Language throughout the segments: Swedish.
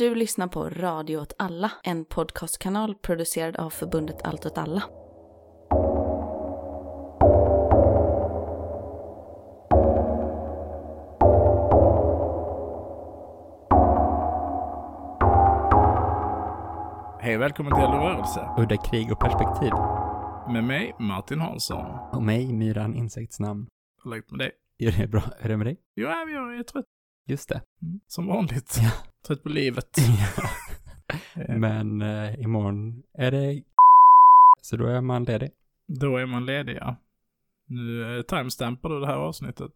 Du lyssnar på Radio åt alla, en podcastkanal producerad av förbundet Allt åt alla. Hej och välkommen till Eld och rörelse. Udda krig och perspektiv. Med mig, Martin Hansson. Och mig, Myran Insektsnamn. Hur är läget med dig? Är det bra? Är det med dig? Jo, jag är trött. Just det. Mm, Som vanligt. Ja. Trött på livet. Men eh, imorgon är det så då är man ledig. Då är man ledig, ja. Nu timestampar du det här avsnittet.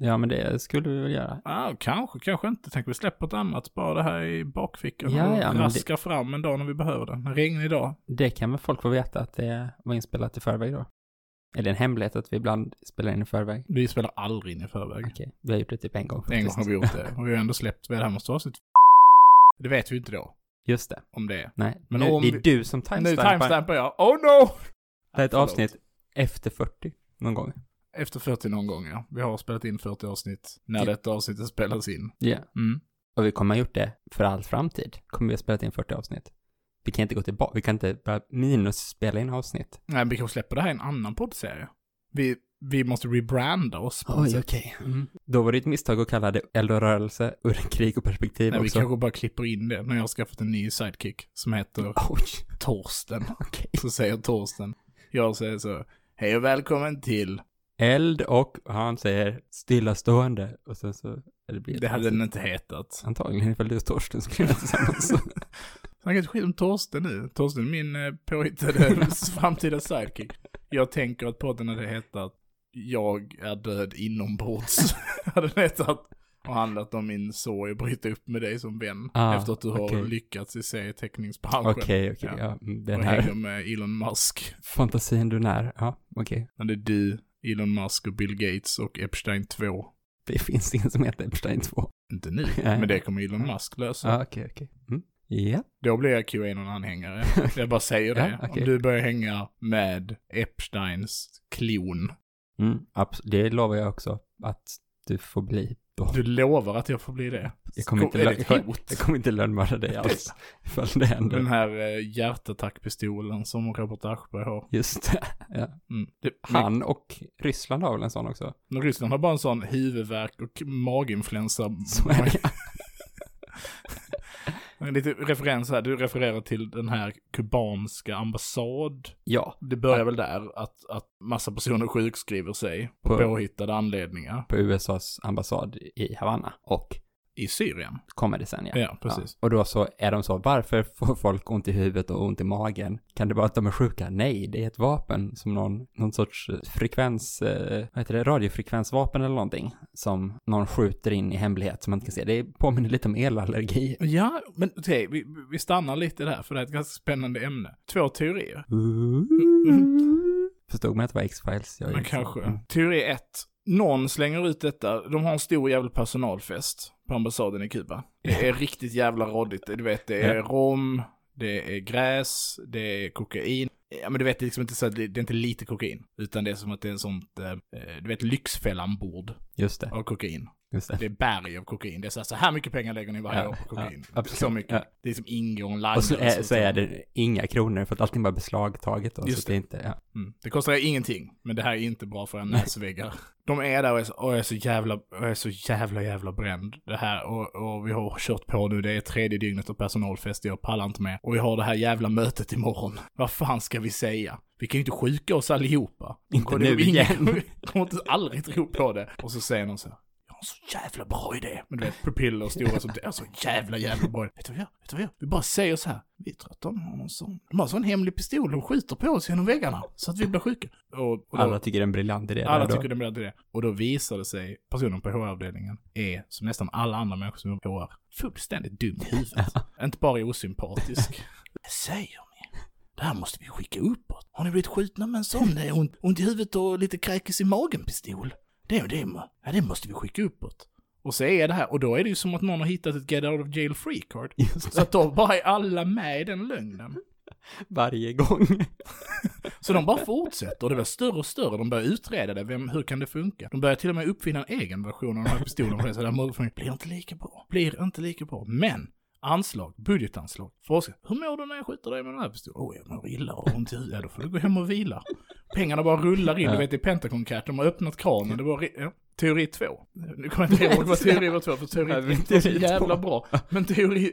Ja, men det skulle vi väl göra. Ah, kanske, kanske inte. Tänk vi släpper ett annat, bara det här i bakfickan. Ja, och ja, men raskar fram en dag när vi behöver det. En regnig dag. Det kan väl folk få veta att det var inspelat i förväg då? Är det en hemlighet att vi ibland spelar in i förväg? Vi spelar aldrig in i förväg. Okej, vi har gjort det typ en gång En gång har vi gjort det. Och vi har ändå släppt, det här måste vara avsnitt Det vet vi inte då, Just det. om det. Nej, Men nu, om det är vi- du som Nu timestampar. timestampar jag. Oh no! Det är ett avsnitt efter 40 någon gång. Efter 40 någon gång, ja. Vi har spelat in 40 avsnitt när Ja. detta avsnittet spelas in. Ja. Mm. Och vi kommer ha gjort det för all framtid. Kommer vi ha spelat in 40 avsnitt. Vi kan inte gå tillbaka, vi kan inte börja minus spela in avsnitt. Nej, vi kanske släpper det här i en annan poddserie. Vi, vi måste rebranda oss på Oj, okej. Mm. Då var det ett misstag att kalla det eld och rörelse ur krig och perspektiv Nej, vi också. kanske bara klipper in det när jag har skaffat en ny sidekick som heter Oj, Torsten. okej. Så säger Torsten. Jag säger så. Hej och välkommen till. Eld och han säger stillastående och sen så det blir Det hade den inte hetat. Antagligen ifall du och Torsten skulle göra tillsammans. Snacka inte skit om Torsten nu. Torsten min eh, påhittade framtida sidekick. Jag tänker att podden hade hetat Jag är död inombords. hade den hetat. Och handlat om min sorg och bryta upp med dig som vän. Ah, efter att du har lyckats i serieteckningsbranschen. Okej, okej. Ja. Ja, mm, den och hänger här med Elon Musk. fantasin du när. Ja, okej. När det är du, Elon Musk och Bill Gates och Epstein 2. Det finns ingen som heter Epstein 2. Inte nu, men det kommer Elon Musk lösa. Ja, okej, okej. Mm. Ja. Då blir jag Qanon-anhängare. Jag bara säger det. Ja, okej. Om du börjar hänga med Epsteins klon. Mm, det lovar jag också att du får bli då. Du lovar att jag får bli det? Jag kommer inte, är det lö- ett jag, hot? jag kommer inte lönnmörda dig alls. Ifall det händer. Den här eh, hjärtattackpistolen som Robert Aschberg har. Just det. Ja. Mm. Det, men, Han och Ryssland har väl en sån också? men Ryssland har bara en sån huvudvärk och maginfluensa. Så är det. Lite referens här, du refererar till den här kubanska ambassad. Ja, Det börjar väl där, att, att massa personer sjukskriver sig på På- påhittade anledningar på USAs ambassad i Havanna. Och i Syrien. kommer det sen ja. Ja, precis. Och då så är de så, varför får folk ont i huvudet och ont i magen? Kan det vara att de är sjuka? Nej, det är ett vapen som någon, någon sorts eh, frekvens, eh, vad heter det, radiofrekvensvapen eller någonting. Som någon skjuter in i hemlighet som man inte kan se. Det påminner lite om elallergi. Ja, men okej, vi, vi stannar lite där, för det är ett ganska spännande ämne. Två teorier. Förstod man att det var X-Files? Men kanske. Mm. Teori ett. Någon slänger ut detta, de har en stor jävla personalfest på ambassaden i Kuba. Det är riktigt jävla råddigt, du vet, det är rom, det är gräs, det är kokain. Ja men du vet, det är liksom inte så att det det är inte lite kokain, utan det är som att det är en sånt, eh, du vet, Lyxfällan-bord Just det, av kokain. just det. Det är berg av kokain. Det är så här, så här mycket pengar lägger ni varje Ja, år på kokain. ja, absolut. så mycket. Ja. Det är som ingår en Och så är, så är det inga kronor för att allting bara beslagtaget då. Just så det är inte, ja. Mm. Det kostar ingenting, men det här är inte bra för en näsväggar. De är där och är så, och är så jävla, och är så jävla, jävla bränd. Det här, och, och vi har kört på nu, det är tredje dygnet av personalfest, jag pallar inte med. Och vi har det här jävla mötet imorgon. Vad fan ska vi säga? Vi kan ju inte sjuka oss allihopa. Inte Och nu igen. kommer- kommer inte aldrig tro på det. Och så säger någon så här, jag har en så jävla bra idé. Men du vet, pupiller stora som det är så jävla, jävla bra. Vet du vad gör? Vet du vad vi gör? Vi bara säger så här, vi tror att de har någon sån, de har en sån hemlig pistol, de skjuter på oss genom väggarna. Så att vi blir sjuka. Och, och då, Alla tycker det är en briljant idé. alla tycker det är bra det. Och då visar det sig, personen på HR-avdelningen är, som nästan alla andra människor som jobbar på HR, fullständigt dum i huvudet. Inte bara osympatisk. Vad säger? Det här måste vi skicka uppåt. Har ni blivit skjutna med en sån eh, ont, ont i huvudet och lite kräkis i magen-pistol? Det, det, ja, det måste vi skicka uppåt. Och så är det här, och då är det ju som att någon har hittat ett get out of jail free card. Så att då bara är alla med i den lögnen. varje gång. Så de bara fortsätter och det blir större och större. De börjar utreda det. Vem, hur kan det funka? De börjar till och med uppfinna en egen version av den här pistolen. För det, så där motherfucking blir inte lika bra. Blir inte lika bra. Men Anslag, budgetanslag. Forskare. Hur mår du när jag skjuter dig med den här pistolen? Åh, oh, jag mår illa och ont i huvudet. Då får du gå hem och vila. Pengarna bara rullar in. Ja. Du vet i Pentagon Cat, de har öppnat kranen. Det var, ja, teori två. Nu kommer jag inte ihåg vad teori var två, för teori ett var så två. jävla bra. Men teori,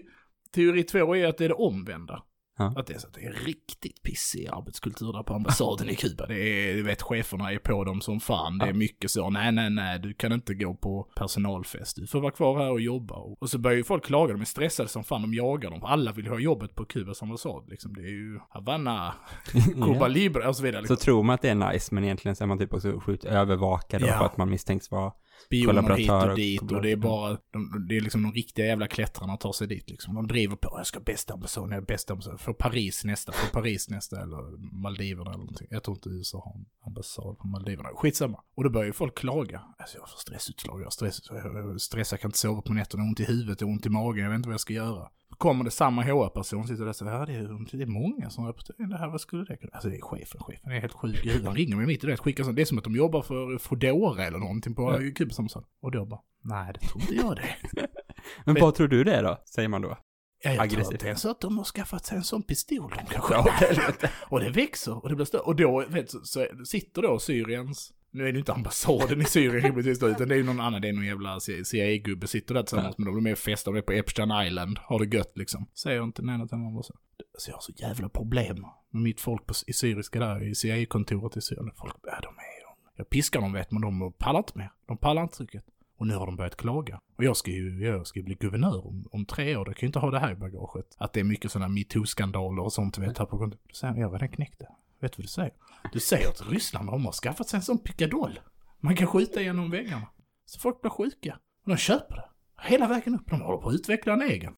teori två är att det är det omvända. Ja. Att det är så att det är riktigt pissig arbetskultur där på ambassaden i Kuba. Det är, du vet, cheferna är på dem som fan. Det är mycket så, nej, nej, nej, du kan inte gå på personalfest. Du får vara kvar här och jobba. Och, så börjar ju folk klaga, de är stressade som fan, de jagar dem. Alla vill ha jobbet på Kubas ambassad, liksom. Det är ju Havanna, Cuba. Libre och så vidare. Så Liksom. tror man att det är nice, men egentligen så är man typ också sjukt övervakad Ja. för att man misstänks vara Spioner hit och dit och det är bara, de, det är liksom de riktiga jävla klättrarna tar sig dit liksom. De driver på, jag ska bästa ambassaden, jag är bästa ambassaden. För Paris nästa, för Paris nästa eller Maldiverna eller någonting. Jag tror inte USA har en ambassad på Maldiverna. Skitsamma. Och då börjar ju folk klaga. Alltså jag får stressutslag, jag har stress, jag stressar, jag kan inte sova på nätterna, ont i huvudet, ont i magen, jag vet inte vad jag ska göra. Kommer det samma HR-person, sitter där och säger, ja det är, det är många som rapporterar det här, vad skulle det kunna... Alltså det är chefen, chefen är helt sjuk i. Han ringer mig mitt i det, skickar sånt. Det är som att de jobbar för Foodora eller någonting på. Kubas ambassad. Och då bara, nej det tror inte jag det. Men vad tror du det är då? Säger man då? Ja, jag tror Aggressivt. inte ens att de har skaffat sig en sån pistol de kan skjuta. och det växer och det blir större. Och då, vet du, så sitter då Syriens, nu är det ju inte ambassaden i Syrien rimligtvis då, utan det är ju någon annan, det är någon jävla CIA-gubbe sitter där tillsammans med dem. De är och festar, de är på Epstein Island, har det gött liksom. Säger inte nej till någon så. Alltså jag har så jävla problem med mitt folk på, i syriska där, i CIA-kontoret i Syrien. Folk, ja de är, de, jag piskar dem vet man, de pallar inte mer. De pallar inte trycket. Och nu har de börjat klaga. Och jag ska ju, jag ska ju bli guvernör om, om tre år. Jag kan ju inte ha det här i bagaget. Att det är mycket sådana metoo-skandaler och sånt, vet här på kontoret. Då säger han, jag har redan knäckt det. Vet du vad du säger? Du säger att Ryssland de har skaffat sig en sån pickadoll. Man kan skjuta genom väggarna. Så folk blir sjuka. Och de köper det. Hela vägen upp. De håller på att utveckla en egen.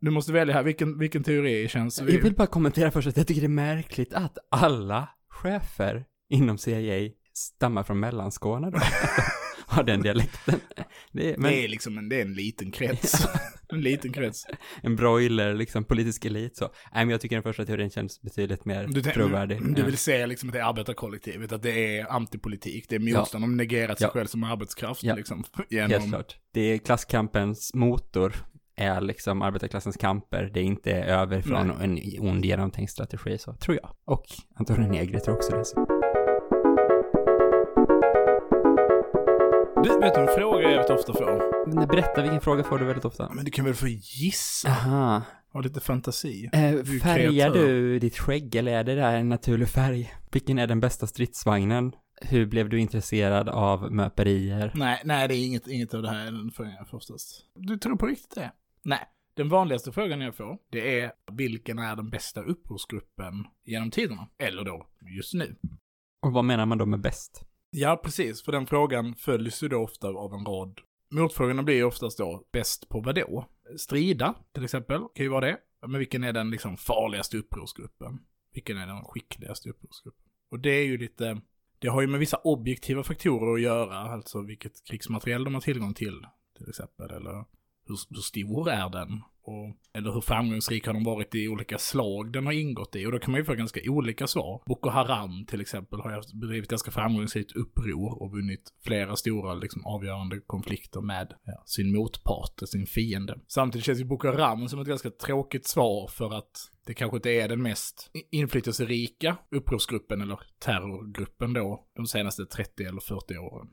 Du måste välja här, vilken, vilken teori känns... Jag vill bara kommentera först att jag tycker det är märkligt att alla chefer inom CIA stammar från Mellanskåne då. Har den dialekten. Det är, men Det är liksom en, det är en liten krets. en liten krets. en broiler, liksom politisk elit så. Nej men jag tycker den första teorin känns betydligt mer Du, trovärdig. du Ja. vill säga liksom att det är arbetarkollektivet, att det är antipolitik, det är motstånd, de negerat sig Ja. själv som arbetskraft Ja. liksom. Helt Genom, klart. Det är klasskampens motor är liksom arbetarklassens kamper. Det är inte över från en ond genomtänkt strategi så, tror jag. Och Antonio Negri tror också det. Så. Du, vet du en fråga jag jävligt ofta får? Men berätta, vilken fråga får du väldigt ofta? Men du kan väl få gissa? Aha. Ha lite fantasi. Eh, är färgar kreatör. du ditt skägg eller är det där en naturlig färg? Vilken är den bästa stridsvagnen? Hur blev du intresserad av möperier? Nej, nej, det är inget, inget av det här den frågan jag får oftast. Du tror på riktigt det? Nej. Den vanligaste frågan jag får, det är vilken är den bästa upprorsgruppen genom tiderna? Eller då, just nu. Och vad menar man då med bäst? Ja, precis. För den frågan följs ju då ofta av en rad. Motfrågorna blir ju oftast då, bäst på vad då? Strida, till exempel, kan ju vara det. Men vilken är den liksom farligaste upprorsgruppen? Vilken är den skickligaste upprorsgruppen? Och det är ju lite, det har ju med vissa objektiva faktorer att göra, alltså vilket krigsmateriel de har tillgång till, till exempel, eller hur, hur stor är den? Och, eller hur framgångsrik har de varit i olika slag den har ingått i? Och då kan man ju få ganska olika svar. Boko Haram till exempel har bedrivit ganska framgångsrikt uppror och vunnit flera stora liksom, avgörande konflikter med ja, sin motpart, sin fiende. Samtidigt känns ju Boko Haram som ett ganska tråkigt svar för att det kanske inte är den mest inflytelserika upprorsgruppen eller terrorgruppen då de senaste 30 eller 40 åren.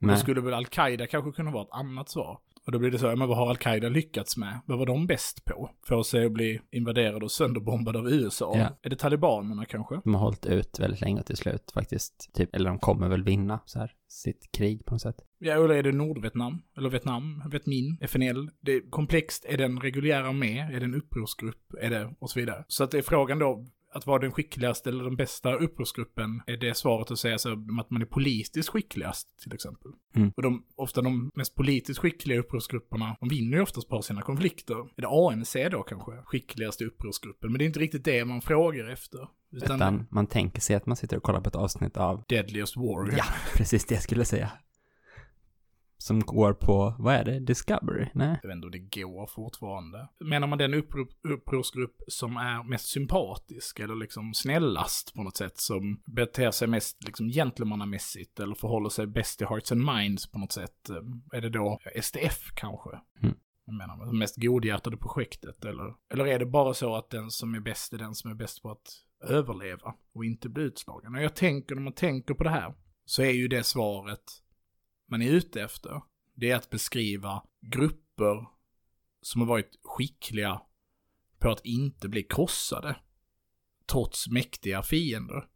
Då Nej. skulle väl Al-Qaida kanske kunna vara ett annat svar. Och då blir det så, ja, men vad har Al-Qaida lyckats med? Vad var de bäst på? Få sig att bli invaderade och sönderbombade av USA? Ja. Är det talibanerna kanske? De har hållit ut väldigt länge till slut faktiskt, typ, eller de kommer väl vinna så här, sitt krig på något sätt. Ja, eller är det Nordvietnam? Eller Vietnam? Vietmin? FNL? Det är komplext. Är det en reguljär armé? Är det en upprorsgrupp? Är det? Och så vidare. Så att det är frågan då, att vara den skickligaste eller den bästa upprorsgruppen, är det svaret att säga så att man är politiskt skickligast, till exempel. Mm. Och de, ofta de mest politiskt skickliga upprorsgrupperna, de vinner ju oftast på sina konflikter. Är det ANC då kanske? Skickligaste upprorsgruppen. Men det är inte riktigt det man frågar efter. Utan, Utan man tänker sig att man sitter och kollar på ett avsnitt av, Deadliest Warrior. ja, precis det jag skulle säga. Som går på, vad är det, Discovery? Nej. Jag vet inte om det går fortfarande. Menar man den uppror, upprorsgrupp som är mest sympatisk eller liksom snällast på något sätt, som beter sig mest liksom gentlemannamässigt eller förhåller sig bäst till hearts and minds på något sätt, eh, är det då SDF kanske? Mm. jag menar, mest godhjärtade projektet? Eller, eller är det bara så att den som är bäst är den som är bäst på att överleva och inte bli utslagen? Och jag tänker, när man tänker på det här, så är ju det svaret man är ute efter, det är att beskriva grupper som har varit skickliga på att inte bli krossade, trots mäktiga fiender.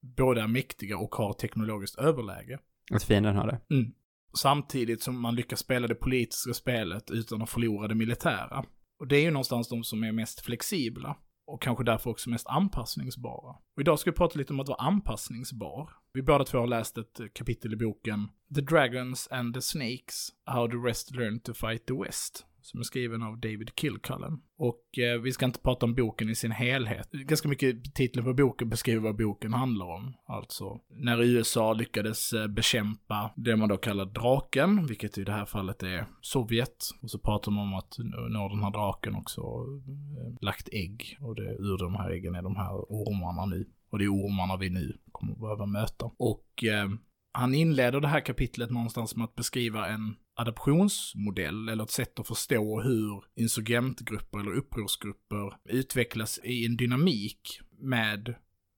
Båda är mäktiga och har teknologiskt överläge. Att fienden har det. Mm. Samtidigt som man lyckas spela det politiska spelet utan att förlora det militära. Och det är ju någonstans de som är mest flexibla. Och kanske därför också mest anpassningsbara. Och idag ska vi prata lite om att vara anpassningsbar. Vi båda två har läst ett kapitel i boken The Dragons and the Snakes, How the Rest Learned to Fight the West som är skriven av David Kilcullen. Och eh, vi ska inte prata om boken i sin helhet. Ganska mycket titeln på boken beskriver vad boken handlar om. Alltså, när USA lyckades eh, bekämpa det man då kallar draken, vilket i det här fallet är Sovjet. Och så pratar man om att nu har den här draken också eh, lagt ägg. Och det, ur de här äggen är de här ormarna nu. Och det är ormarna vi nu kommer att behöva möta. Och eh, han inleder det här kapitlet någonstans med att beskriva en adaptionsmodell eller ett sätt att förstå hur insurgentgrupper eller upprorsgrupper utvecklas i en dynamik med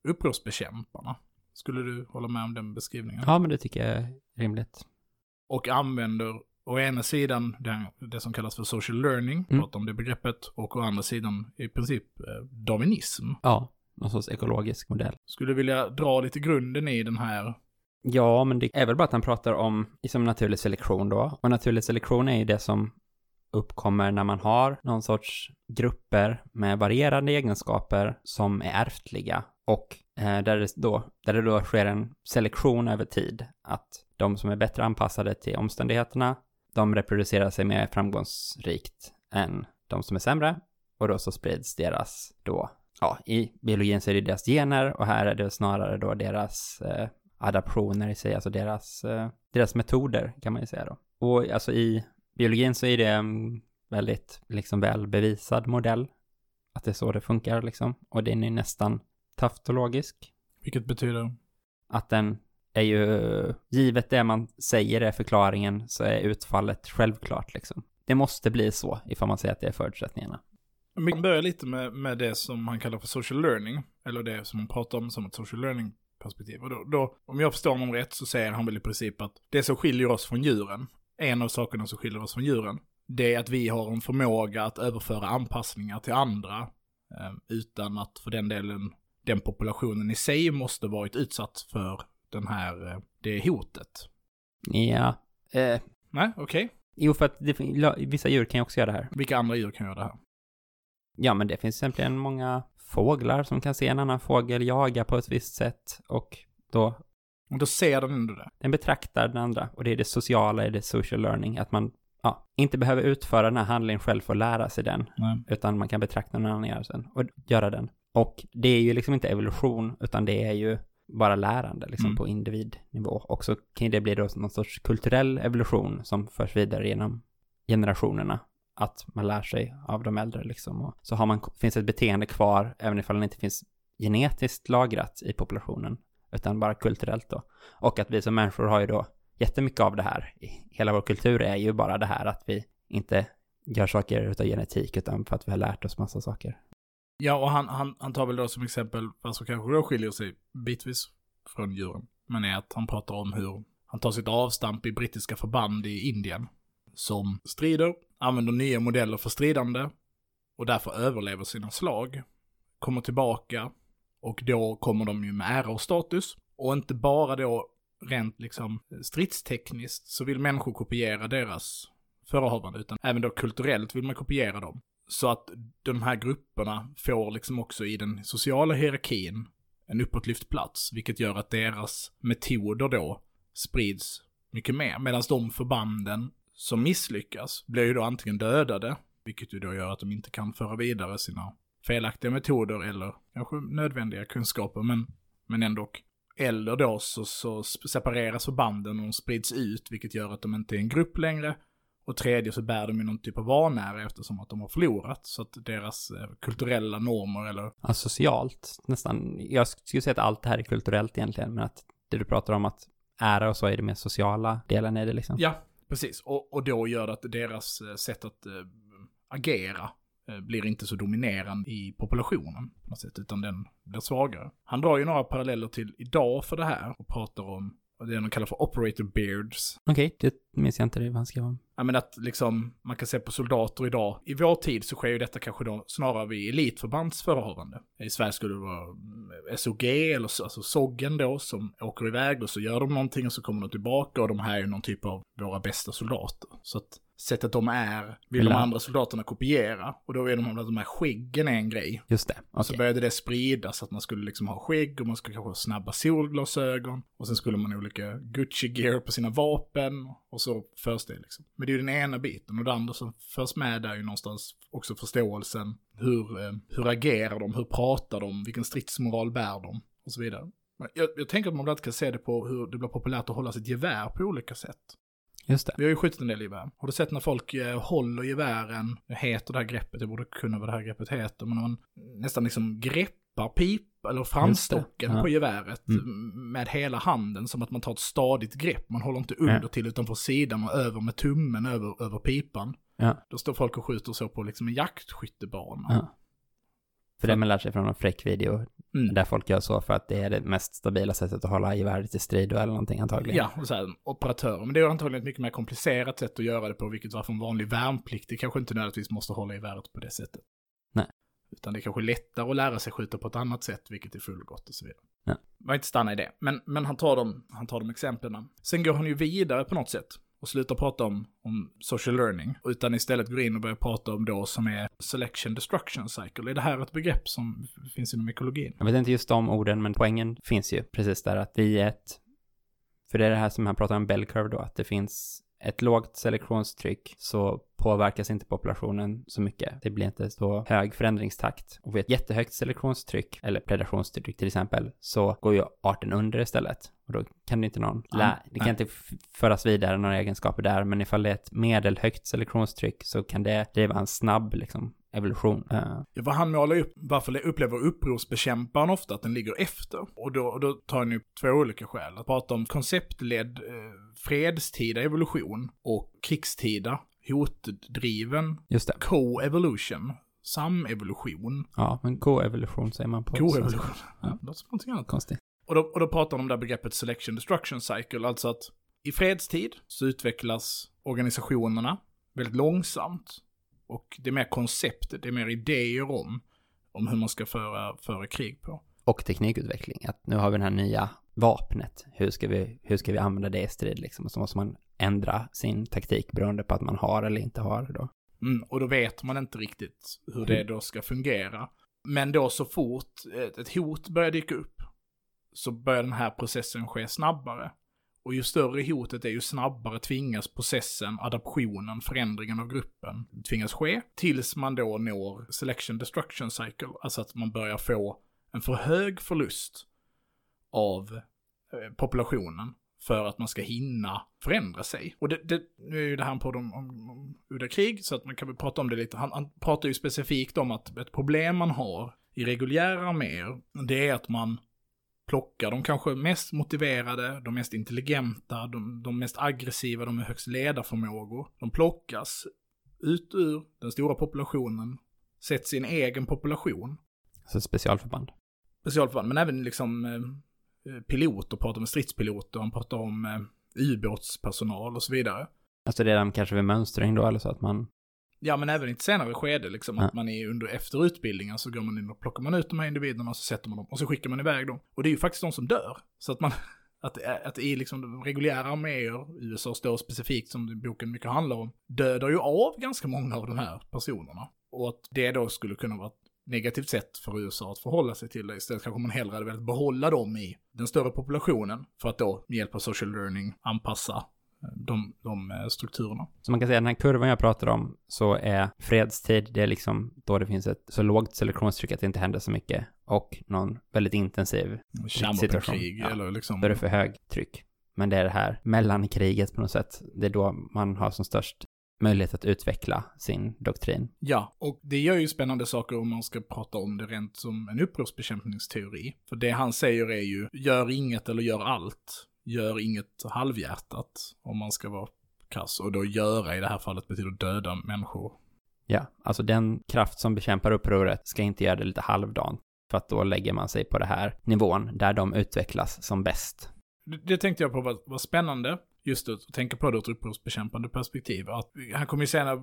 upprorsbekämparna. Skulle du hålla med om den beskrivningen? Ja, men det tycker jag är rimligt. Och använder å ena sidan det, det som kallas för social learning, mm. pratar om det begreppet, och å andra sidan i princip eh, darwinism. Ja, någon sorts ekologisk modell. Skulle du vilja dra lite grunden i den här Ja, men det är väl bara att han pratar om liksom naturlig selektion då. Och naturlig selektion är ju det som uppkommer när man har någon sorts grupper med varierande egenskaper som är ärftliga och eh, där, det då, där det då sker en selektion över tid. Att de som är bättre anpassade till omständigheterna, de reproducerar sig mer framgångsrikt än de som är sämre och då så sprids deras då, ja, i biologin så är det deras gener och här är det snarare då deras eh, adaptioner i sig, alltså deras, eh, deras metoder kan man ju säga då. Och alltså i biologin så är det en väldigt liksom väl bevisad modell, att det är så det funkar liksom. Och den är nästan taftologisk. Vilket betyder? Att den är ju, givet det man säger är förklaringen, så är utfallet självklart liksom. Det måste bli så ifall man säger att det är förutsättningarna. Vi kan börja lite med, med det som han kallar för social learning, eller det som han pratar om som ett social learning perspektiv. Och då, då, om jag förstår honom rätt så säger han väl i princip att det som skiljer oss från djuren, en av sakerna som skiljer oss från djuren, det är att vi har en förmåga att överföra anpassningar till andra eh, utan att för den delen den populationen i sig måste varit utsatt för den här, eh, det hotet. Ja. Eh. Nej, okej. Okay. Jo, för att det, vissa djur kan ju också göra det här. Vilka andra djur kan göra det här? Ja, men det finns exempelvis många fåglar som kan se en annan fågel jaga på ett visst sätt och då... Och då ser den ändå det? Den betraktar den andra och det är det sociala i det social learning, att man ja, inte behöver utföra den här handlingen själv för att lära sig den, Nej. utan man kan betrakta någon annan den och göra den. Och det är ju liksom inte evolution, utan det är ju bara lärande liksom mm. på individnivå. Och så kan det bli då någon sorts kulturell evolution som förs vidare genom generationerna att man lär sig av de äldre liksom. Och så har man, finns ett beteende kvar, även ifall det inte finns genetiskt lagrat i populationen, utan bara kulturellt då. Och att vi som människor har ju då jättemycket av det här. Hela vår kultur är ju bara det här att vi inte gör saker utav genetik, utan för att vi har lärt oss massa saker. Ja, och han, han, han tar väl då som exempel, vad som kanske då skiljer sig bitvis från djuren, men är att han pratar om hur han tar sitt avstamp i brittiska förband i Indien som strider, använder nya modeller för stridande och därför överlever sina slag, kommer tillbaka och då kommer de ju med ära och status. Och inte bara då rent liksom eh, stridstekniskt så vill människor kopiera deras förehavande, utan även då kulturellt vill man kopiera dem. Så att de här grupperna får liksom också i den sociala hierarkin en uppåtlyft plats, vilket gör att deras metoder då sprids mycket mer. Medan de förbanden som misslyckas blir ju då antingen dödade, vilket ju då gör att de inte kan föra vidare sina felaktiga metoder eller kanske nödvändiga kunskaper, men, men ändå. Eller då så, så separeras förbanden och de sprids ut, vilket gör att de inte är en grupp längre. Och tredje så bär de ju någon typ av vanära eftersom att de har förlorat. Så att deras eh, kulturella normer eller... Ja, socialt nästan. Jag skulle säga att allt det här är kulturellt egentligen, men att det du pratar om att ära och så är det mer sociala delen i det liksom. Ja, Precis, och, och då gör det att deras eh, sätt att äh, agera äh, blir inte så dominerande i populationen på något sätt, utan den blir svagare. Han drar ju några paralleller till idag för det här och pratar om det de kallar för operator beards. Okej, det minns jag inte det vad han skrev om. Ja men att liksom, man kan se på soldater idag. I vår tid så sker ju detta kanske då snarare vid elitförbandsförehavande. I Sverige skulle det vara mm, SOG eller så- alltså SOGgen då som åker iväg och så gör de någonting och så kommer de tillbaka och de här är någon typ av våra bästa soldater. Så att sättet de är vill de Eller- andra soldaterna kopiera. Och då är de att de här skäggen är en grej. Just det, Och så började det spridas att man skulle liksom ha skägg och man skulle kanske ha snabba solglasögon. Och sen skulle man ha olika Gucci-gear på sina vapen. Och så förs det liksom. Men det är ju den ena biten. Och det andra som förs med där är ju någonstans också förståelsen. Hur, eh, hur agerar de? Hur pratar de? Vilken stridsmoral bär de? Och så vidare. Jag, jag tänker att man ibland kan se det på hur det blir populärt att hålla sitt gevär på olika sätt. Just det. Vi har ju skjutit en del gevär. Har du sett när folk eh, håller gevären, det heter det här greppet, jag borde kunna vad det här greppet heter, men man nästan liksom greppar pip eller framstocken ja. på geväret Mm. med hela handen som att man tar ett stadigt grepp. Man håller inte under Ja. till utan på sidan och över med tummen över, över pipan. Ja. Då står folk och skjuter så på liksom en jaktskyttebana. Ja. För det man lär sig från en fräck video, Mm. där folk gör så för att det är det mest stabila sättet att hålla geväret i strid eller någonting antagligen. Ja, och så här, operatörer. Men det är antagligen ett mycket mer komplicerat sätt att göra det på, vilket varför en vanlig värnpliktig kanske inte nödvändigtvis måste hålla geväret på det sättet. Nej. Utan det är kanske lättare att lära sig skjuta på ett annat sätt, vilket är fullgott och så vidare. Ja. Man inte stanna i det. Men, men han, tar de, han tar de exemplen. Sen går han ju vidare på något sätt och slutar prata om, om social learning. Utan istället går in och börjar prata om då som är selection destruction cycle. Är det här ett begrepp som finns inom ekologin? Jag vet inte just de orden, men poängen finns ju precis där att vi är ett... För det är det här som han pratar om bell curve då, att det finns ett lågt selektionstryck så påverkas inte populationen så mycket. Det blir inte så hög förändringstakt. Och vid ett jättehögt selektionstryck, eller predationstryck till exempel, så går ju arten under istället. Och då kan det inte någon Ja, lä- det kan inte föras vidare några egenskaper där, men ifall det är ett medelhögt selektionstryck så kan det driva en snabb liksom evolution. Eh, Ja, vad han målar upp, varför upplever upprorsbekämparen ofta att den ligger efter? Och då, och då tar han upp två olika skäl. Att prata om konceptledd eh, fredstida evolution och krigstida hotdriven co-evolution, samevolution, Ja, men co-evolution säger man på co-evolution. svenska. Ja, det låter som någonting annat. Konstigt. Och då, och då pratar de om det här begreppet selection destruction cycle, alltså att i fredstid så utvecklas organisationerna väldigt långsamt. Och det är mer koncept, det är mer idéer om, om hur man ska föra, föra krig på. Och teknikutveckling. Att nu har vi det här nya vapnet. Hur ska vi, hur ska vi använda det i strid liksom? Och så måste man ändra sin taktik beroende på att man har eller inte har det då. Mm, och då vet man inte riktigt hur det då ska fungera. Men då så fort ett, ett hot börjar dyka upp så börjar den här processen ske snabbare. Och ju större hotet är, ju snabbare tvingas processen, adaptionen, förändringen av gruppen tvingas ske. Tills man då når selection destruction cycle, alltså att man börjar få en för hög förlust av eh, populationen för att man ska hinna förändra sig. Och det, det, nu är ju det här en podd om, om, om udda krig, så att man kan väl prata om det lite. Han, han pratar ju specifikt om att ett problem man har i reguljära arméer, det är att man plockar de kanske mest motiverade, de mest intelligenta, de, de mest aggressiva, de med högst ledarförmågor. De plockas ut ur den stora populationen, sätts i en egen population, Alltså specialförband. specialförband, men även liksom eh, eh, piloter, pratar med stridspiloter, han pratar om eh, ubåtspersonal och så vidare. Alltså redan kanske vid mönstring då eller så att man... Ja, men även i ett senare skede, liksom, att man är under efter utbildningen så går man in och plockar man ut de här individerna och så sätter man dem och så skickar man iväg dem. Och det är ju faktiskt de som dör. Så att man, att, är- att i liksom de reguljära arméer, USA står specifikt som boken mycket handlar om, dödar ju av ganska många av de här personerna. Och att det då skulle kunna vara ett negativt sätt för USA att förhålla sig till det. Istället kanske man hellre hade velat behålla dem i den större populationen för att då med hjälp av social learning anpassa eh, de, de eh, strukturerna. Så man kan säga den här kurvan jag pratar om så är fredstid, det är liksom då det finns ett så lågt selektionstryck att det inte händer så mycket och någon väldigt intensiv, Kärnvapenkrig Ja. eller liksom... då är det för hög tryck. Men det är det här mellankriget på något sätt, det är då man har som störst möjlighet att utveckla sin doktrin. Ja, och det gör ju spännande saker om man ska prata om det rent som en upprorsbekämpningsteori. För det han säger är ju, gör inget eller gör allt. Gör inget halvhjärtat, om man ska vara krass. Och då göra i det här fallet betyder döda människor. Ja, alltså den kraft som bekämpar upproret ska inte göra det lite halvdant. För att då lägger man sig på det här nivån där de utvecklas som bäst. Det, det tänkte jag på var, var spännande. Just att tänka på det ur ett upprorsbekämpande perspektiv. Att, han kommer ju senare,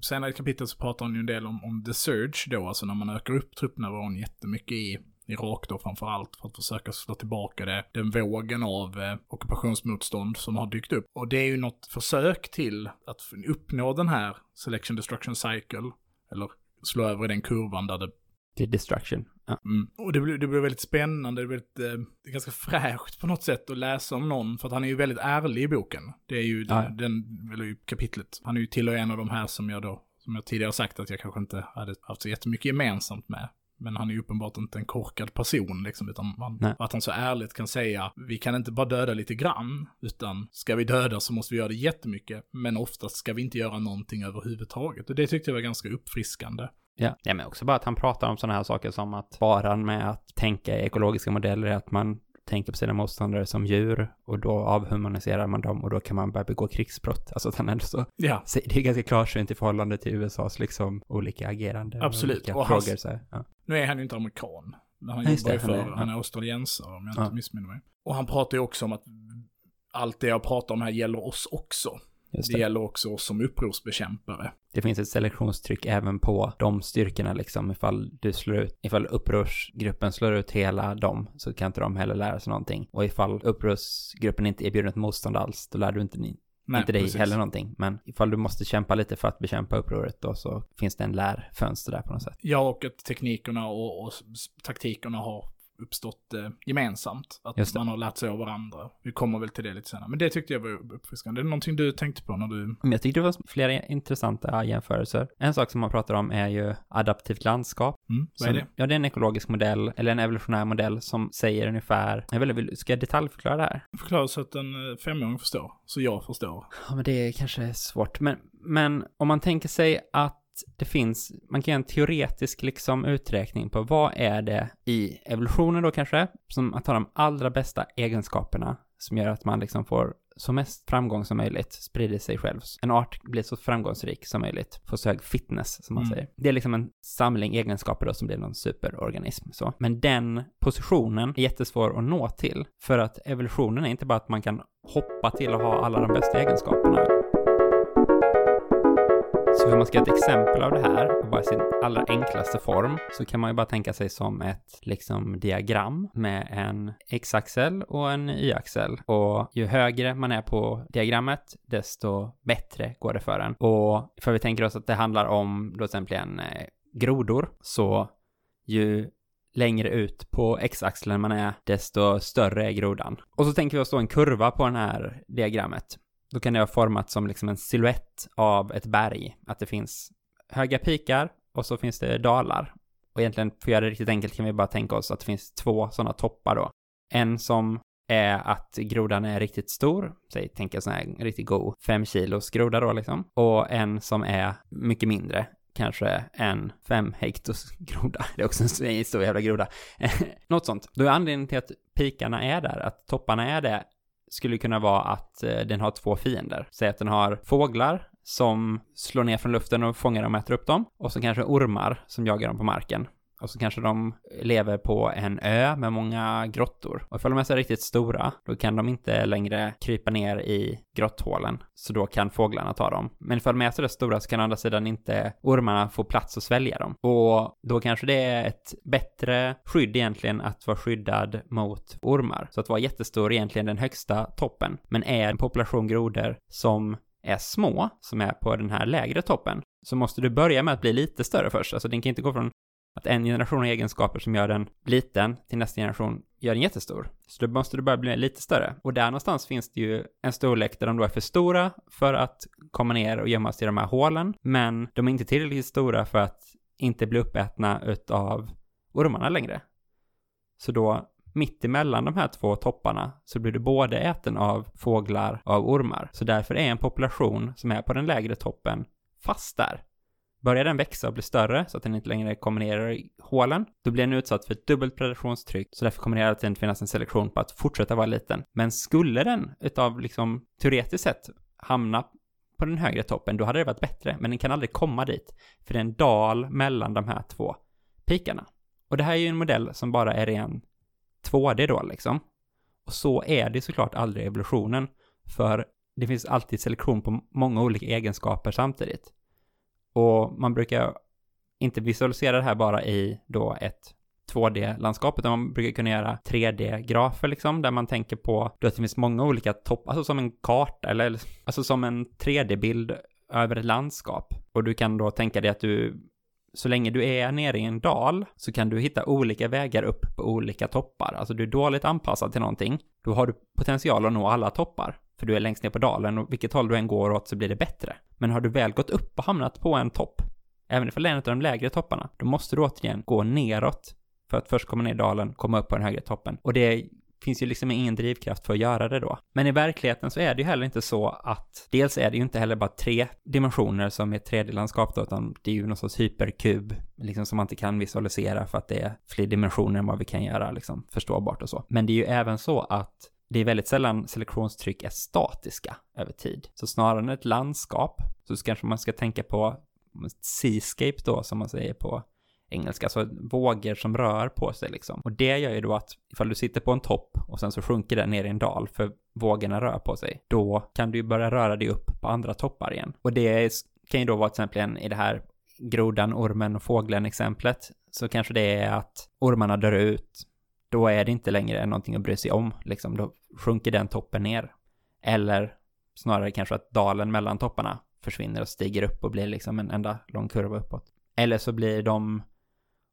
senare i kapitlet så pratar han ju en del om, om the surge då, alltså när man ökar upp truppnivån jättemycket i Irak då framför allt för att försöka slå tillbaka det, den vågen av eh, ockupationsmotstånd som har dykt upp. Och det är ju något försök till att uppnå den här selection destruction cycle, eller slå över i den kurvan där det Till destruction. Ja. Mm. Och det blir, det blir väldigt spännande, det blir väldigt, eh, ganska fräscht på något sätt att läsa om någon, för att han är ju väldigt ärlig i boken. Det är ju Ja. den, den, eller kapitlet. Han är ju till och en av de här som jag då, som jag tidigare sagt att jag kanske inte hade haft så jättemycket gemensamt med. Men han är ju uppenbart inte en korkad person liksom, utan man, att han så ärligt kan säga, vi kan inte bara döda lite grann, utan ska vi döda så måste vi göra det jättemycket, men oftast ska vi inte göra någonting överhuvudtaget. Och det tyckte jag var ganska uppfriskande. Ja. ja, men också bara att han pratar om sådana här saker som att faran med att tänka i ekologiska modeller är att man tänker på sina motståndare som djur och då avhumaniserar man dem och då kan man börja begå krigsbrott. Alltså att han ändå så, Ja, så det är ganska klarsynt i förhållande till USAs liksom olika agerande. Absolut. Olika Och frågor hans- så här. Ja. Nu är han ju inte amerikan. Han Ja, just jobbar ju det, han för, är- han ja. är australiensare om jag Ja. inte missminner mig. Och han pratar ju också om att allt det jag pratar om här gäller oss också. Det det. gäller också oss som upprorsbekämpare. det finns ett selektionstryck även på de styrkorna liksom. Ifall du slår ut, ifall upprorsgruppen slår ut hela dem så kan inte de heller lära sig någonting. Och ifall upprorsgruppen inte erbjuder ett motstånd alls, då lär du inte, ni, Nej, inte dig precis. heller någonting. Men ifall du måste kämpa lite för att bekämpa upproret då så finns det en lärfönster där på något sätt. Ja, och att teknikerna och, och taktikerna har uppstått eh, gemensamt. Att man har lärt sig av varandra. Vi kommer väl till det lite senare. Men det tyckte jag var uppfriskande. Är det någonting du tänkte på när du... Jag tyckte det var flera intressanta jämförelser. En sak som man pratar om är ju adaptivt landskap. Mm, vad är Som- det? Ja, det är en ekologisk modell, eller en evolutionär modell som säger ungefär, jag vill, vill, ska jag detaljförklara det här? Förklara så att en eh, femåring förstår. Så jag förstår. Ja, men det är kanske svårt. Men, men om man tänker sig att det finns, man kan göra en teoretisk liksom uträkning på vad är det i evolutionen då kanske, som att ha de allra bästa egenskaperna som gör att man liksom får så mest framgång som möjligt, sprider sig själv. En art blir så framgångsrik som möjligt, får så hög fitness som man Mm. säger. Det är liksom en samling egenskaper då som blir någon superorganism så. Men den positionen är jättesvår att nå till, för att evolutionen är inte bara att man kan hoppa till att ha alla de bästa egenskaperna. Så om man ska göra ett exempel av det här, och bara i sin allra enklaste form, så kan man ju bara tänka sig som ett liksom diagram med en x-axel och en y-axel. Och ju högre man är på diagrammet, desto bättre går det för en. Och för vi tänker oss att det handlar om, då till exempel en eh, grodor, så ju längre ut på x-axeln man är, desto större är grodan. Och så tänker vi oss då en kurva på det här diagrammet. Då kan det vara format som liksom en silhuett av ett berg. Att det finns höga pikar och så finns det dalar. Och egentligen, för att göra det riktigt enkelt kan vi bara tänka oss att det finns två sådana toppar då. En som är att grodan är riktigt stor, säg, tänk en sån här riktigt god fem kilos groda då liksom. Och en som är mycket mindre, kanske en fem hektos groda. Det är också en stor jävla groda. Något sånt. Då är anledningen till att pikarna är där, att topparna är det, skulle kunna vara att eh, den har två fiender. Säg att den har fåglar som slår ner från luften och fångar dem och äter upp dem. Och så kanske ormar som jagar dem på marken. Och så kanske de lever på en ö med många grottor. Och ifall de är så riktigt stora, då kan de inte längre krypa ner i grotthålen. Så då kan fåglarna ta dem. Men ifall de är så där stora så kan å andra sidan inte ormarna få plats att svälja dem. Och då kanske det är ett bättre skydd egentligen att vara skyddad mot ormar. Så att vara jättestor är egentligen den högsta toppen. Men är en population grodor som är små, som är på den här lägre toppen, så måste du börja med att bli lite större först. Alltså den kan inte gå från att en generation har egenskaper som gör den liten till nästa generation gör den jättestor. Så då måste du börja bli lite större. Och där någonstans finns det ju en storlek där de då är för stora för att komma ner och gömmas i de här hålen, men de är inte tillräckligt stora för att inte bli uppätna utav ormarna längre. Så då mitt emellan de här två topparna så blir du både äten av fåglar och av ormar. Så därför är en population som är på den lägre toppen fast där. Börjar den växa och bli större så att den inte längre kommer ner i hålen, då blir den utsatt för ett dubbelt predationstryck, så därför kommer det hela tiden finnas en selektion på att fortsätta vara liten. Men skulle den utav liksom teoretiskt sett hamna på den högre toppen, då hade det varit bättre, men den kan aldrig komma dit, för det är en dal mellan de här två pikarna. Och det här är ju en modell som bara är ren 2D då liksom. Och så är det såklart aldrig evolutionen, för det finns alltid selektion på många olika egenskaper samtidigt. Och man brukar inte visualisera det här bara i då ett 2D-landskap, utan man brukar kunna göra 3D-grafer liksom, där man tänker på att det finns många olika toppar, alltså som en karta, eller alltså som en 3D-bild över ett landskap. Och du kan då tänka dig att du, så länge du är nere i en dal, så kan du hitta olika vägar upp på olika toppar. Alltså du är dåligt anpassad till någonting, då har du potential att nå alla toppar. För du är längst ner på dalen och vilket håll du än går åt så blir det bättre. Men har du väl gått upp och hamnat på en topp, även ifall det är en av de lägre topparna, då måste du återigen gå neråt för att först komma ner i dalen, komma upp på den högre toppen. Och det finns ju liksom ingen drivkraft för att göra det då. Men i verkligheten så är det ju heller inte så att, dels är det ju inte heller bara tre dimensioner som är 3D-landskap då, utan det är ju någon sorts hyperkub, liksom som man inte kan visualisera för att det är fler dimensioner än vad vi kan göra, liksom förståbart och så. Men det är ju även så att det är väldigt sällan selektionstryck är statiska över tid. Så snarare än ett landskap så kanske man ska tänka på seascape då, som man säger på engelska, alltså vågor som rör på sig liksom. Och det gör ju då att ifall du sitter på en topp och sen så sjunker den ner i en dal för vågorna rör på sig, då kan du ju börja röra dig upp på andra toppar igen. Och det kan ju då vara till exempel i det här grodan, ormen och fågeln exemplet, så kanske det är att ormarna dör ut, då är det inte längre någonting att bry sig om, liksom, då sjunker den toppen ner. Eller snarare kanske att dalen mellan topparna försvinner och stiger upp och blir liksom en enda lång kurva uppåt. Eller så blir de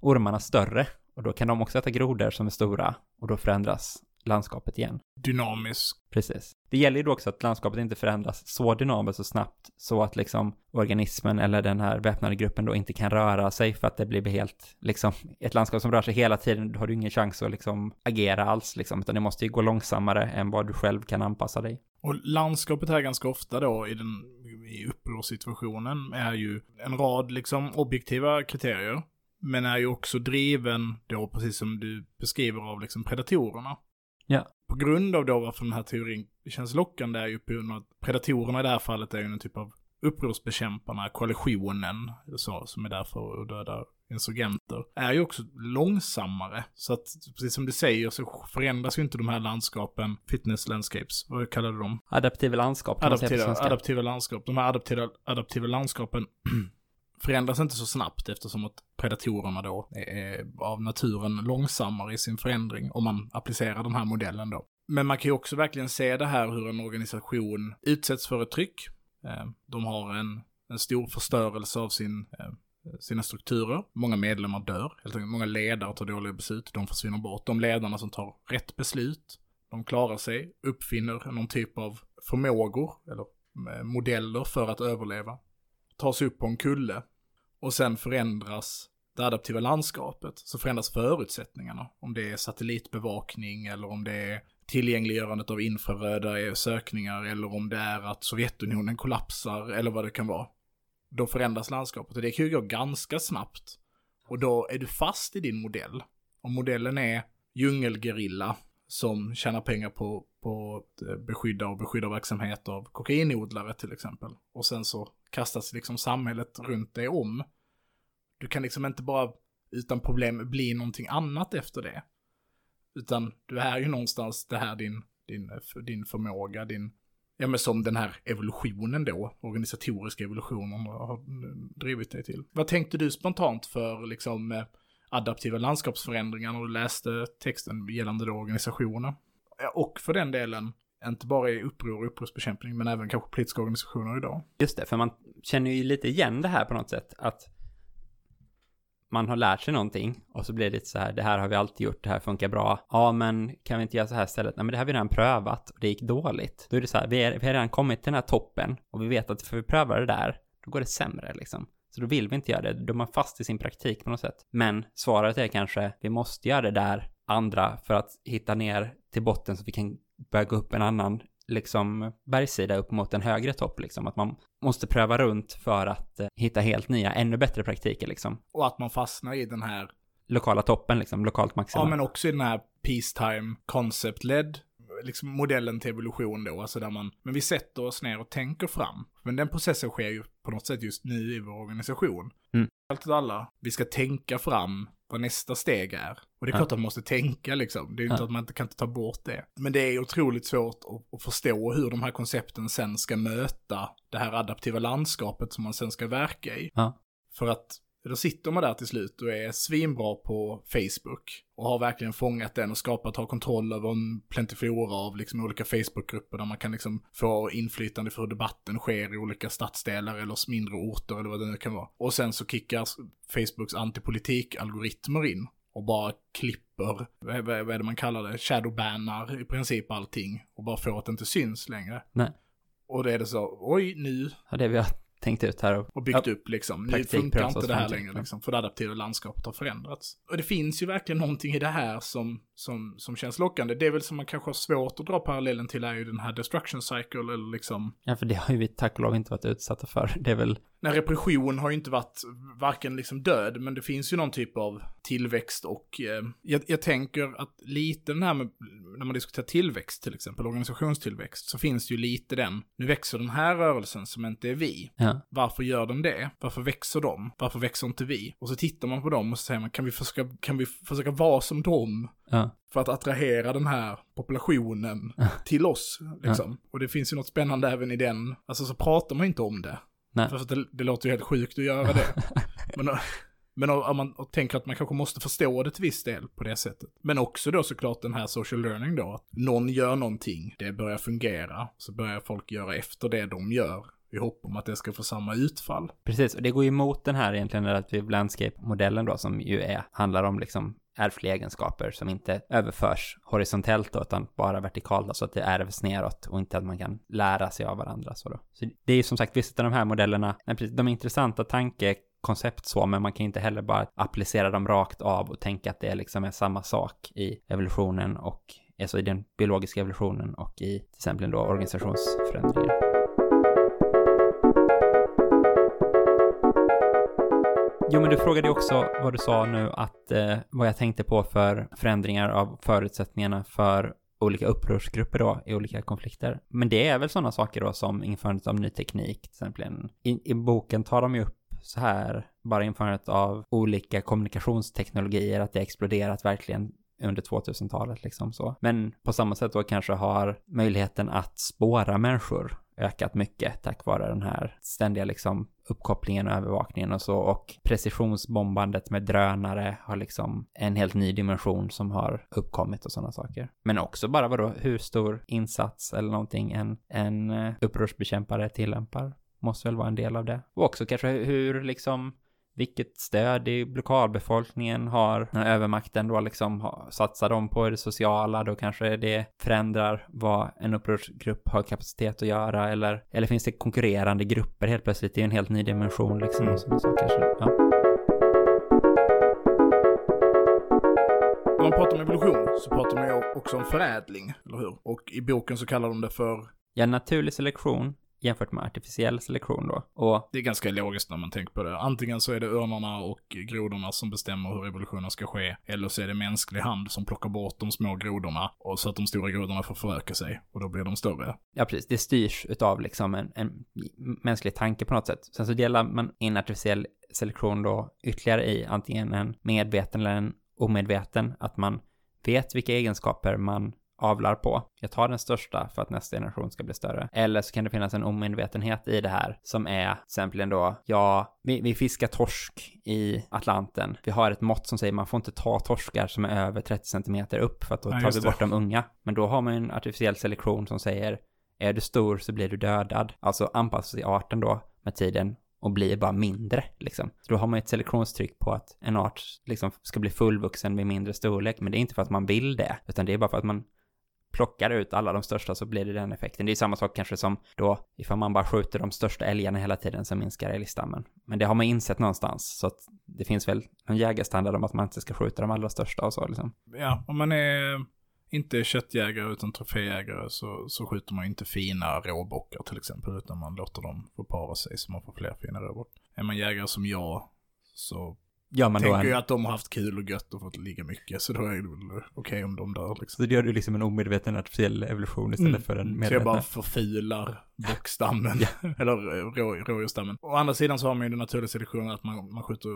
ormarna större och då kan de också äta grodor som är stora och då förändras landskapet igen. Dynamisk. Precis. Det gäller ju då också att landskapet inte förändras så dynamiskt och snabbt så att liksom organismen eller den här väpnade gruppen då inte kan röra sig för att det blir helt, liksom, ett landskap som rör sig hela tiden, då har du ingen chans att liksom agera alls liksom, utan det måste ju gå långsammare än vad du själv kan anpassa dig. Och landskapet här ganska ofta då i den, i upprorssituationen är ju en rad liksom objektiva kriterier men är ju också driven då, precis som du beskriver, av liksom predatorerna. Ja. På grund av då varför den här teorin känns lockande är ju på grund av att predatorerna i det här fallet är ju en typ av upprorsbekämparna, koalitionen, så, som är där för att döda insurgenter, är ju också långsammare. Så att, precis som du säger, så förändras ju inte de här landskapen, fitness landscapes, vad kallar du dem? Adaptiva landskap kan adaptiva, man säga på adaptiva landskap. De här adaptiva, adaptiva landskapen förändras inte så snabbt eftersom att predatorerna då är av naturen långsammare i sin förändring om man applicerar den här modellen då. Men man kan ju också verkligen se det här hur en organisation utsätts för ett tryck. Eh, de har en, en stor förstörelse av sin, eh, sina strukturer. Många medlemmar dör, helt enkelt. Många ledare tar dåliga beslut, de försvinner bort. De ledarna som tar rätt beslut, de klarar sig, uppfinner någon typ av förmågor eller eh, modeller för att överleva. Tar sig upp på en kulle och sen förändras det adaptiva landskapet, så förändras förutsättningarna. Om det är satellitbevakning eller om det är tillgängliggörandet av infraröda sökningar eller om det är att Sovjetunionen kollapsar eller vad det kan vara. Då förändras landskapet och det kan ju gå ganska snabbt. Och då är du fast i din modell. Om modellen är djungelgerilla som tjänar pengar på, på att eh, beskydda och beskydda verksamhet av kokainodlare till exempel. Och sen så kastas liksom samhället runt dig om. Du kan liksom inte bara utan problem bli någonting annat efter det. Utan du är ju någonstans det här din, din, eh, din förmåga, din, ja men som den här evolutionen då, organisatoriska evolutionen har drivit dig till. Vad tänkte du spontant för liksom eh, adaptiva landskapsförändringar när du läste texten gällande då organisationer? Och för den delen, inte bara i uppror och upprorsbekämpning, men även kanske politiska organisationer idag. Just det, för man känner ju lite igen det här på något sätt, att man har lärt sig någonting och så blir det lite så här, det här har vi alltid gjort, det här funkar bra. Ja, men kan vi inte göra så här istället? Nej, men det här har vi redan prövat och det gick dåligt. Då är det så här, vi, är, vi har redan kommit till den här toppen och vi vet att för vi prövar det där, då går det sämre liksom. Så då vill vi inte göra det, då är man fast i sin praktik på något sätt. Men svaret är kanske, vi måste göra det där andra för att hitta ner till botten så vi kan börja gå upp en annan liksom bergssida upp mot en högre topp liksom. Att man måste pröva runt för att eh, hitta helt nya, ännu bättre praktiker liksom. Och att man fastnar i den här Lokala toppen liksom, lokalt maximum. Ja, men också i den här peacetime concept-led liksom modellen till evolution då, alltså där man, men vi sätter oss ner och tänker fram. Men den processen sker ju på något sätt just nu i vår organisation. Mm. Allt och alla, vi ska tänka fram vad nästa steg är. Och det är Ja. klart att man måste tänka liksom, det är ju inte Ja. att man inte kan ta bort det. Men det är otroligt svårt att, att förstå hur de här koncepten sen ska möta det här adaptiva landskapet som man sen ska verka i. Ja. För att då sitter man där till slut och är svinbra på Facebook och har verkligen fångat den och skapat, har kontroll över en plentiflora av liksom olika Facebookgrupper där man kan liksom få inflytande för hur debatten sker i olika stadsdelar eller mindre orter eller vad det nu kan vara. Och sen så kickar Facebooks antipolitik-algoritmer in och bara klipper, vad är det man kallar det, shadowbannar i princip allting och bara får att det inte syns längre. Nej. Och då är det så, oj nu Ja, det vi har tänkt ut här. Och, och byggt Ja, upp liksom. Nu funkar inte det här längre liksom, för det adaptiva landskapet har förändrats. Och det finns ju verkligen någonting i det här som, som, som känns lockande. Det är väl som man kanske har svårt att dra parallellen till är ju den här destruction cycle eller liksom, ja, för det har ju vi tack och lov inte varit utsatta för. Det är väl, när repression har ju inte varit varken liksom död, men det finns ju någon typ av tillväxt och eh, jag, jag tänker att lite den här med, när man diskuterar tillväxt till exempel, organisationstillväxt, så finns det ju lite den, nu växer den här rörelsen som inte är vi. ja, Varför gör de det? Varför växer de? Varför växer inte vi? Och så tittar man på dem och så säger man, kan vi försöka, kan vi försöka vara som dem? Ja, För att attrahera den här populationen till oss, liksom. Och det finns ju något spännande även i den, alltså så pratar man inte om det. Nej. För att det, det låter ju helt sjukt att göra det. men men om man tänker att man kanske måste förstå det till viss del på det sättet. Men också då såklart den här social learning då, att någon gör någonting, det börjar fungera, så börjar folk göra efter det de gör i hopp om att det ska få samma utfall. precis. Och det går ju emot den här egentligen relativ landscape-modellen då, som ju är, handlar om liksom ärftliga egenskaper som inte överförs horisontellt då, utan bara vertikalt, då, så att det ärvs neråt och inte att man kan lära sig av varandra. Så, då. så det är ju som sagt, vissa av de här modellerna, nej, precis, de är intressanta tankekoncept så, men man kan inte heller bara applicera dem rakt av och tänka att det liksom är samma sak i evolutionen och alltså i den biologiska evolutionen och i till exempel då organisationsförändringar. Jo, men du frågade ju också vad du sa nu att eh, vad jag tänkte på för förändringar av förutsättningarna för olika upprorsgrupper då i olika konflikter. Men det är väl sådana saker då som införandet av ny teknik, till exempel. I, I boken tar de ju upp så här, bara införandet av olika kommunikationsteknologier, att det exploderat verkligen under 2000-talet liksom så. Men på samma sätt då kanske har möjligheten att spåra människor ökat mycket tack vare den här ständiga liksom uppkopplingen och övervakningen och så och precisionsbombandet med drönare har liksom en helt ny dimension som har uppkommit och sådana saker. Men också bara vadå, hur stor insats eller någonting en, en eh, upprorsbekämpare tillämpar måste väl vara en del av det. Och också kanske hur liksom vilket stöd i lokalbefolkningen har när övermakten då liksom har, satsar de på det sociala, då kanske det förändrar vad en upprorsgrupp har kapacitet att göra eller, eller finns det konkurrerande grupper helt plötsligt i en helt ny dimension liksom och saker. Så, ja. När man pratar om evolution så pratar man ju också om förädling, eller hur? Och i boken så kallar de det för, ja, naturlig selektion jämfört med artificiell selektion då. Och det är ganska logiskt när man tänker på det. Antingen så är det örnarna och grodorna som bestämmer hur evolutionen ska ske, eller så är det mänsklig hand som plockar bort de små grodorna, och så att de stora grodorna får föröka sig, och då blir de större. Ja, precis. Det styrs utav liksom en, en mänsklig tanke på något sätt. Sen så delar man in artificiell selektion då ytterligare i antingen en medveten eller en omedveten, att man vet vilka egenskaper man avlar på. Jag tar den största för att nästa generation ska bli större. Eller så kan det finnas en omedvetenhet i det här som är till exempel då, ja, vi, vi fiskar torsk i Atlanten. Vi har ett mått som säger man får inte ta torskar som är över 30 centimeter upp för att då Ja, tar vi det. bort de unga. Men då har man en artificiell selektion som säger är du stor så blir du dödad. Alltså anpassar sig arten då med tiden och blir bara mindre liksom. Så då har man ett selektionstryck på att en art liksom ska bli fullvuxen vid mindre storlek, men det är inte för att man vill det, utan det är bara för att man plockar ut alla de största så blir det den effekten. Det är samma sak kanske som då ifall man bara skjuter de största älgarna hela tiden så minskar älgstammen. Men det har man insett någonstans så att det finns väl en jägarstandard om att man inte ska skjuta de allra största och så liksom. Ja, om man är inte köttjägare utan troféjägare så, så skjuter man inte fina råbockar till exempel, utan man låter dem få para sig så man får fler fina råbockar. Är man jägare som jag så men då tänker en, ju att de har haft kul och gött och fått ligga mycket, så då är det väl okej om de dör liksom. så det gör du liksom en omedveten artificiell evolution istället Mm. för en Så jag medveten. bara förfilar bockstammen, eller eh, rå, rådjursstammen. Å andra sidan så har man ju den naturliga selektionen att man, man skjuter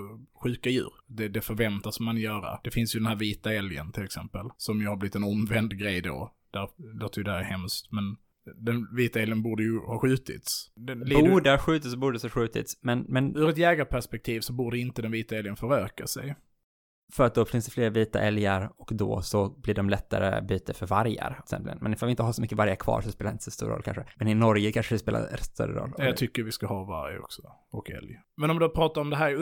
sjuka djur. Det, det förväntas man göra. Det finns ju den här vita älgen till exempel, som ju har blivit en omvänd grej då. Där låter ju det här hemskt, men den vita älgen borde ju ha skjutits. Den Borde ha skjutits, borde ha skjutits, men, men Ur ett jägarperspektiv så borde inte den vita älgen föröka sig för att då finns det fler vita älgar och då så blir de lättare byte för vargar. Men ifall vi inte har så mycket vargar kvar så spelar det inte så stor roll kanske. Men i Norge kanske det spelar större roll. Jag tycker vi ska ha varg också, och älg. Men om du pratar om det här i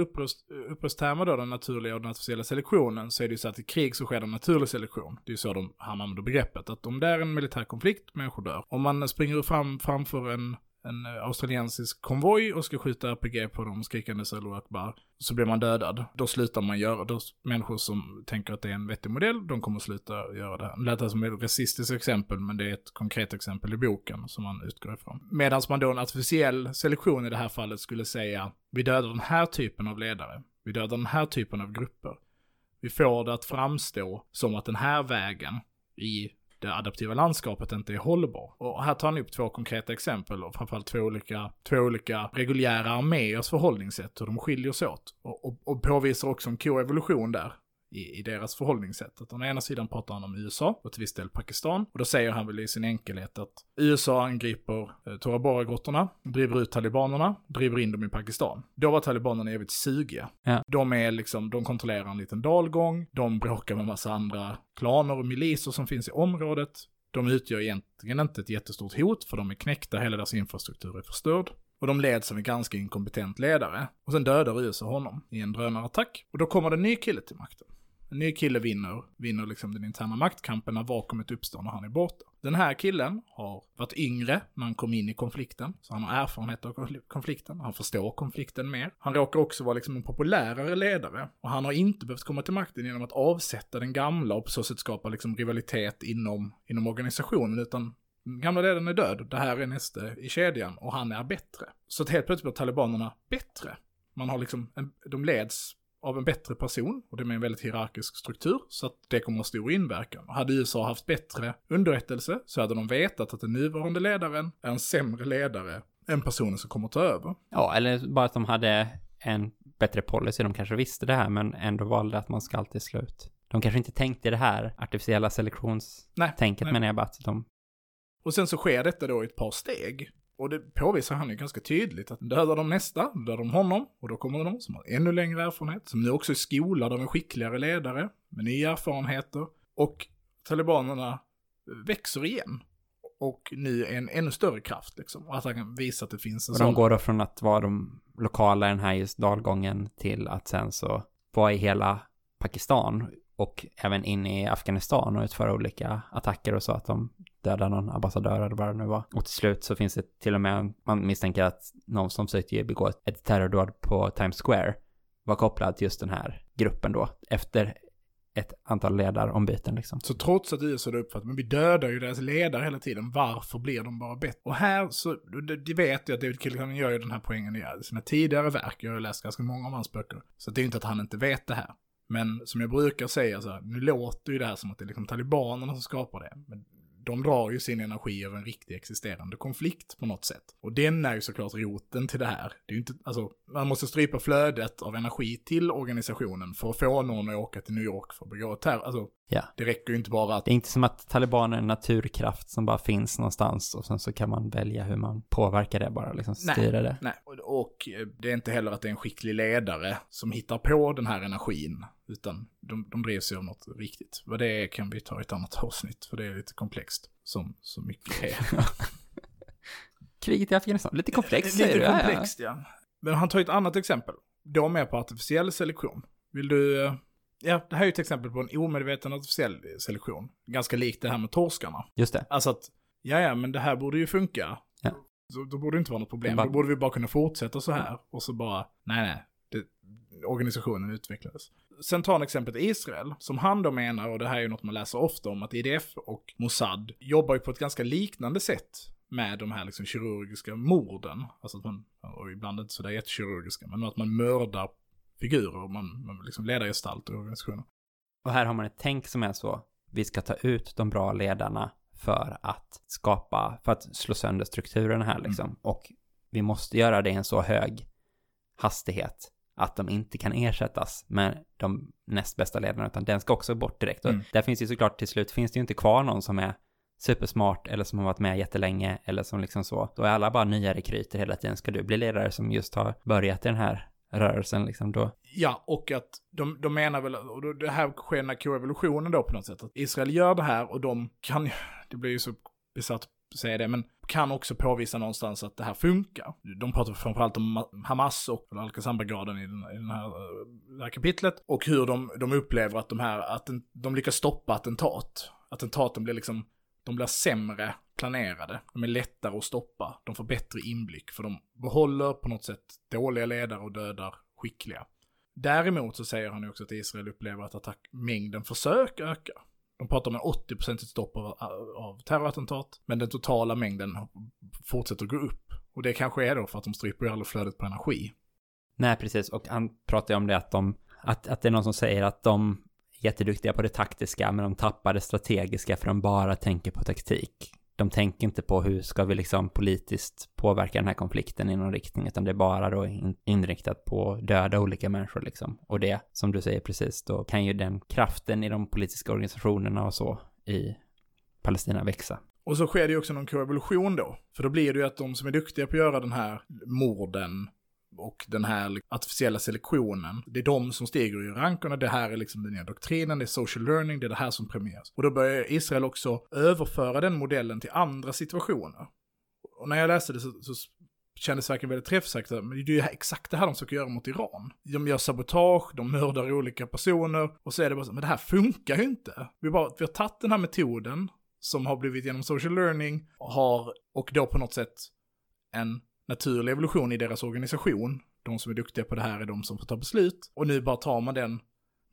upprusttermer då, den naturliga och den artificiella selektionen, så är det ju så att i krig så sker det en naturlig selektion. Det är ju så de han använder begreppet, att om det är en militär konflikt, människor dör. Om man springer fram framför en en eh, australiensisk konvoj och ska skjuta RPG på dem skrikandes Allahu Akbar, så blir man dödad. Då slutar man göra, då människor som tänker att det är en vettig modell, de kommer sluta göra det. Det lät som ett rasistiskt exempel, men det är ett konkret exempel i boken som man utgår ifrån. Medan man då en artificiell selektion i det här fallet skulle säga, vi dödar den här typen av ledare, vi dödar den här typen av grupper. Vi får det att framstå som att den här vägen i det adaptiva landskapet inte är hållbar. Och här tar han upp två konkreta exempel och framförallt två olika, två olika reguljära arméers förhållningssätt, hur de skiljer sig åt. Och, och, och påvisar också en koevolution där i, i deras förhållningssätt. Att å ena sidan pratar han om USA och till viss del Pakistan. Och då säger han väl i sin enkelhet att USA angriper eh, Tora Bora-grottorna, driver ut talibanerna, driver in dem i Pakistan. Då var talibanerna evigt sugiga. Ja. De är liksom, de kontrollerar en liten dalgång, de bråkar med massa andra klaner och miliser som finns i området. De utgör egentligen inte ett jättestort hot, för de är knäckta, hela deras infrastruktur är förstörd. Och de leds av en ganska inkompetent ledare. Och sen dödar USA honom i en drönarattack. Och då kommer det en ny kille till makten. En ny kille vinner, vinner liksom den interna maktkampen när vakuumet uppstår när han är borta. Den här killen har varit yngre när han kom in i konflikten, så han har erfarenhet av konflikten, han förstår konflikten mer. Han råkar också vara liksom en populärare ledare, och han har inte behövt komma till makten genom att avsätta den gamla och på så sätt skapa liksom rivalitet inom, inom organisationen, utan den gamla ledaren är död, det här är nästa i kedjan, och han är bättre. Så att helt plötsligt blir talibanerna bättre. Man har liksom, en, de leds av en bättre person, och det är med en väldigt hierarkisk struktur, så att det kommer att ha stor inverkan. Hade USA haft bättre underrättelse så hade de vetat att den nuvarande ledaren är en sämre ledare än personen som kommer ta över. Ja, eller bara att de hade en bättre policy. De kanske visste det här, men ändå valde att man ska alltid slut. De kanske inte tänkte det här artificiella selektionstänket, menar jag bara att de... Och sen så sker detta då i ett par steg. Och det påvisar han ju ganska tydligt att dödar de nästa, dödar de honom, och då kommer det någon som har ännu längre erfarenhet, som nu också är skolad av en skickligare ledare, med nya erfarenheter, och talibanerna växer igen. Och nu är en ännu större kraft liksom, och att han kan visa att det finns en Och sån... de går då från att vara de lokala i den här just dalgången till att sen så vara i hela Pakistan och även in i Afghanistan och utföra olika attacker och så att de dödar någon ambassadör eller vad det nu var. Och till slut så finns det till och med, man misstänker att någon som sökte begå ett terrordåd på Times Square var kopplad till just den här gruppen då, efter ett antal ledarombyten liksom. Så trots att USA hade uppfattat, men vi dödar ju deras ledare hela tiden, varför blir de bara bättre? Och här så, det, vet jag att David Killian gör ju den här poängen i sina tidigare verk, jag har läst ganska många av hans böcker. Så det är ju inte att han inte vet det här. Men som jag brukar säga så här, nu låter ju det här som att det är liksom talibanerna som skapar det. Men de drar ju sin energi över en riktig existerande konflikt på något sätt. Och den är ju såklart roten till det här. Det är ju inte, alltså, man måste strypa flödet av energi till organisationen för att få någon att åka till New York för att begå terror. Alltså, Ja. det räcker ju inte bara att Det är inte som att talibaner är en naturkraft som bara finns någonstans och sen så kan man välja hur man påverkar det bara, liksom styra det. Nej, och, och eh, det är inte heller att det är en skicklig ledare som hittar på den här energin, utan de, de drivs ju av något riktigt. Vad det är kan vi ta i ett annat avsnitt, för det är lite komplext, som så mycket är. Kriget i Afghanistan, lite komplext säger Lite du. Ja, ja. komplext, ja. Men han tar ett annat exempel, då mer på artificiell selektion. Vill du... Ja, det här är ju ett exempel på en omedveten artificiell selektion. Ganska likt det här med torskarna. Just det. Alltså att, ja ja, men det här borde ju funka. Ja. Så då borde det inte vara något problem. Bara- Då borde vi bara kunna fortsätta så här. Och så bara, nej nej, det, organisationen utvecklades. Sen tar han exemplet Israel, som han då menar, och det här är ju något man läser ofta om, att IDF och Mossad jobbar ju på ett ganska liknande sätt med de här liksom kirurgiska morden. Alltså att man, och ibland inte sådär jättekirurgiska, men att man mördar figurer, man, man liksom ledargestalter i organisationen. Och här har man ett tänk som är så, vi ska ta ut de bra ledarna för att skapa, för att slå sönder strukturerna här liksom. Mm. Och vi måste göra det i en så hög hastighet att de inte kan ersättas med de näst bästa ledarna, utan den ska också bort direkt. Mm. Och där finns ju såklart till slut, finns det ju inte kvar någon som är supersmart eller som har varit med jättelänge eller som liksom så. Då är alla bara nya rekryter hela tiden. Ska du bli ledare som just har börjat i den här rörelsen liksom då? Ja, och att de, de menar väl, och det här sker när här koevolutionen då på något sätt, att Israel gör det här och de kan, det blir ju så besatt att säga det, men kan också påvisa någonstans att det här funkar. De pratar framförallt om Hamas och Al-Qassam-brigaden i, den, i den här, eh, det här kapitlet, och hur de, de upplever att de här, att de lyckas stoppa attentat. Attentaten blir liksom, de blir sämre planerade, de är lättare att stoppa, de får bättre inblick, för de behåller på något sätt dåliga ledare och dödar skickliga. Däremot så säger han ju också att Israel upplever att attackmängden försök ökar. De pratar om en 80% stopp av, av terrorattentat, men den totala mängden fortsätter gå upp. Och det kanske är då för att de stryper all flödet på energi. Nej, precis. Och han pratar ju om det att de, att, att det är någon som säger att de är jätteduktiga på det taktiska, men de tappar det strategiska för de bara tänker på taktik. De tänker inte på hur ska vi liksom politiskt påverka den här konflikten i någon riktning, utan det är bara då inriktat på döda olika människor liksom. Och det, som du säger precis, då kan ju den kraften i de politiska organisationerna och så i Palestina växa. Och så sker det ju också någon koevolution då. För då blir det ju att de som är duktiga på att göra den här morden och den här artificiella selektionen, det är de som stiger i rankerna, det här är liksom den nya doktrinen, det är social learning, det är det här som premieras. Och då börjar Israel också överföra den modellen till andra situationer. Och när jag läste det så, så kändes det verkligen väldigt träffsäkert, men det är ju exakt det här de försöker göra mot Iran. De gör sabotage, de mördar olika personer, och så är det bara så, men det här funkar ju inte. Vi, bara, vi har tagit den här metoden, som har blivit genom social learning, har, och då på något sätt en naturlig evolution i deras organisation. De som är duktiga på det här är de som får ta beslut. Och nu bara tar man den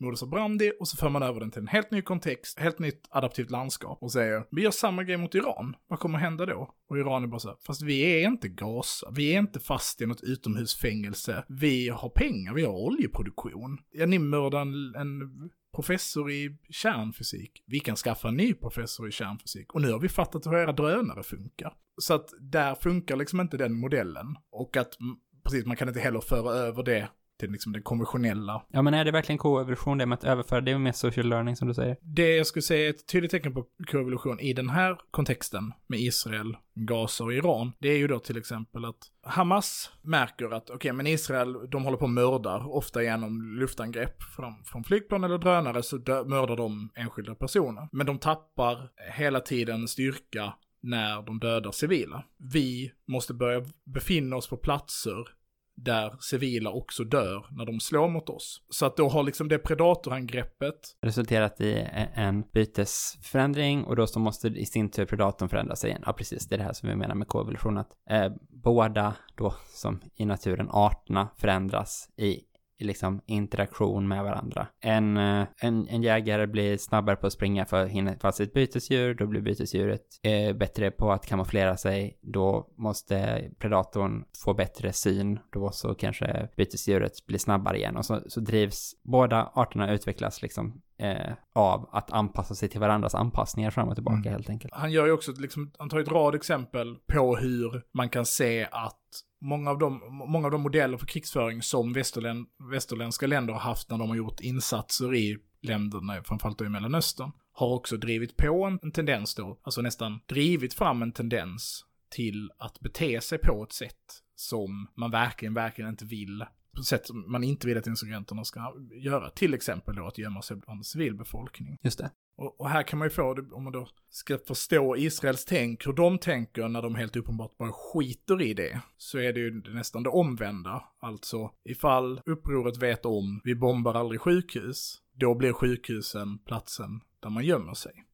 modus operandi och så för man över den till en helt ny kontext, helt nytt adaptivt landskap och säger vi gör samma grej mot Iran. Vad kommer hända då? Och Iran är bara så här, fast vi är inte Gaza, vi är inte fast i något utomhusfängelse, vi har pengar, vi har oljeproduktion. Ja, ni mördar en, en professor i kärnfysik. Vi kan skaffa en ny professor i kärnfysik. Och nu har vi fattat hur era drönare funkar. Så att där funkar liksom inte den modellen. Och att, precis, man kan inte heller föra över det till liksom det konventionella. Ja, men är det verkligen koevolution det med att överföra? Det är mer social learning som du säger. Det jag skulle säga är ett tydligt tecken på koevolution i den här kontexten med Israel, Gaza och Iran, det är ju då till exempel att Hamas märker att, okej, okay, men Israel, de håller på och mördar, ofta genom luftangrepp från, från flygplan eller drönare, så dö, mördar de enskilda personer. Men de tappar hela tiden styrka när de dödar civila. Vi måste börja befinna oss på platser där civila också dör när de slår mot oss. Så att då har liksom det predatorangreppet resulterat i e- en bytesförändring och då så måste i sin tur predatorn förändra sig igen. Ja, precis, det är det här som vi menar med koevolution, att eh, båda då som i naturen arterna förändras i liksom interaktion med varandra. En, en, en jägare blir snabbare på att springa för att hinna fast sitt bytesdjur, då blir bytesdjuret eh, bättre på att kamouflera sig, då måste predatorn få bättre syn, då så kanske bytesdjuret blir snabbare igen och så, så drivs båda arterna utvecklas liksom eh, av att anpassa sig till varandras anpassningar fram och tillbaka Mm. helt enkelt. Han gör ju också, liksom, han tar ett rad exempel på hur man kan se att många av de, många av de modeller för krigsföring som västerlän, västerländska länder har haft när de har gjort insatser i länderna, framförallt då i Mellanöstern, har också drivit på en, en tendens då, alltså nästan drivit fram en tendens till att bete sig på ett sätt som man verkligen, verkligen inte vill på sätt som man inte vill att insurgenterna ska göra. Till exempel då att gömma sig bland civilbefolkning. Just det. Och, och, här kan man ju få om man då ska förstå Israels tänk, hur de tänker när de helt uppenbart bara skiter i det, så är det ju nästan det omvända. Alltså, ifall upproret vet om, vi bombar aldrig sjukhus, då blir sjukhusen platsen där man gömmer sig.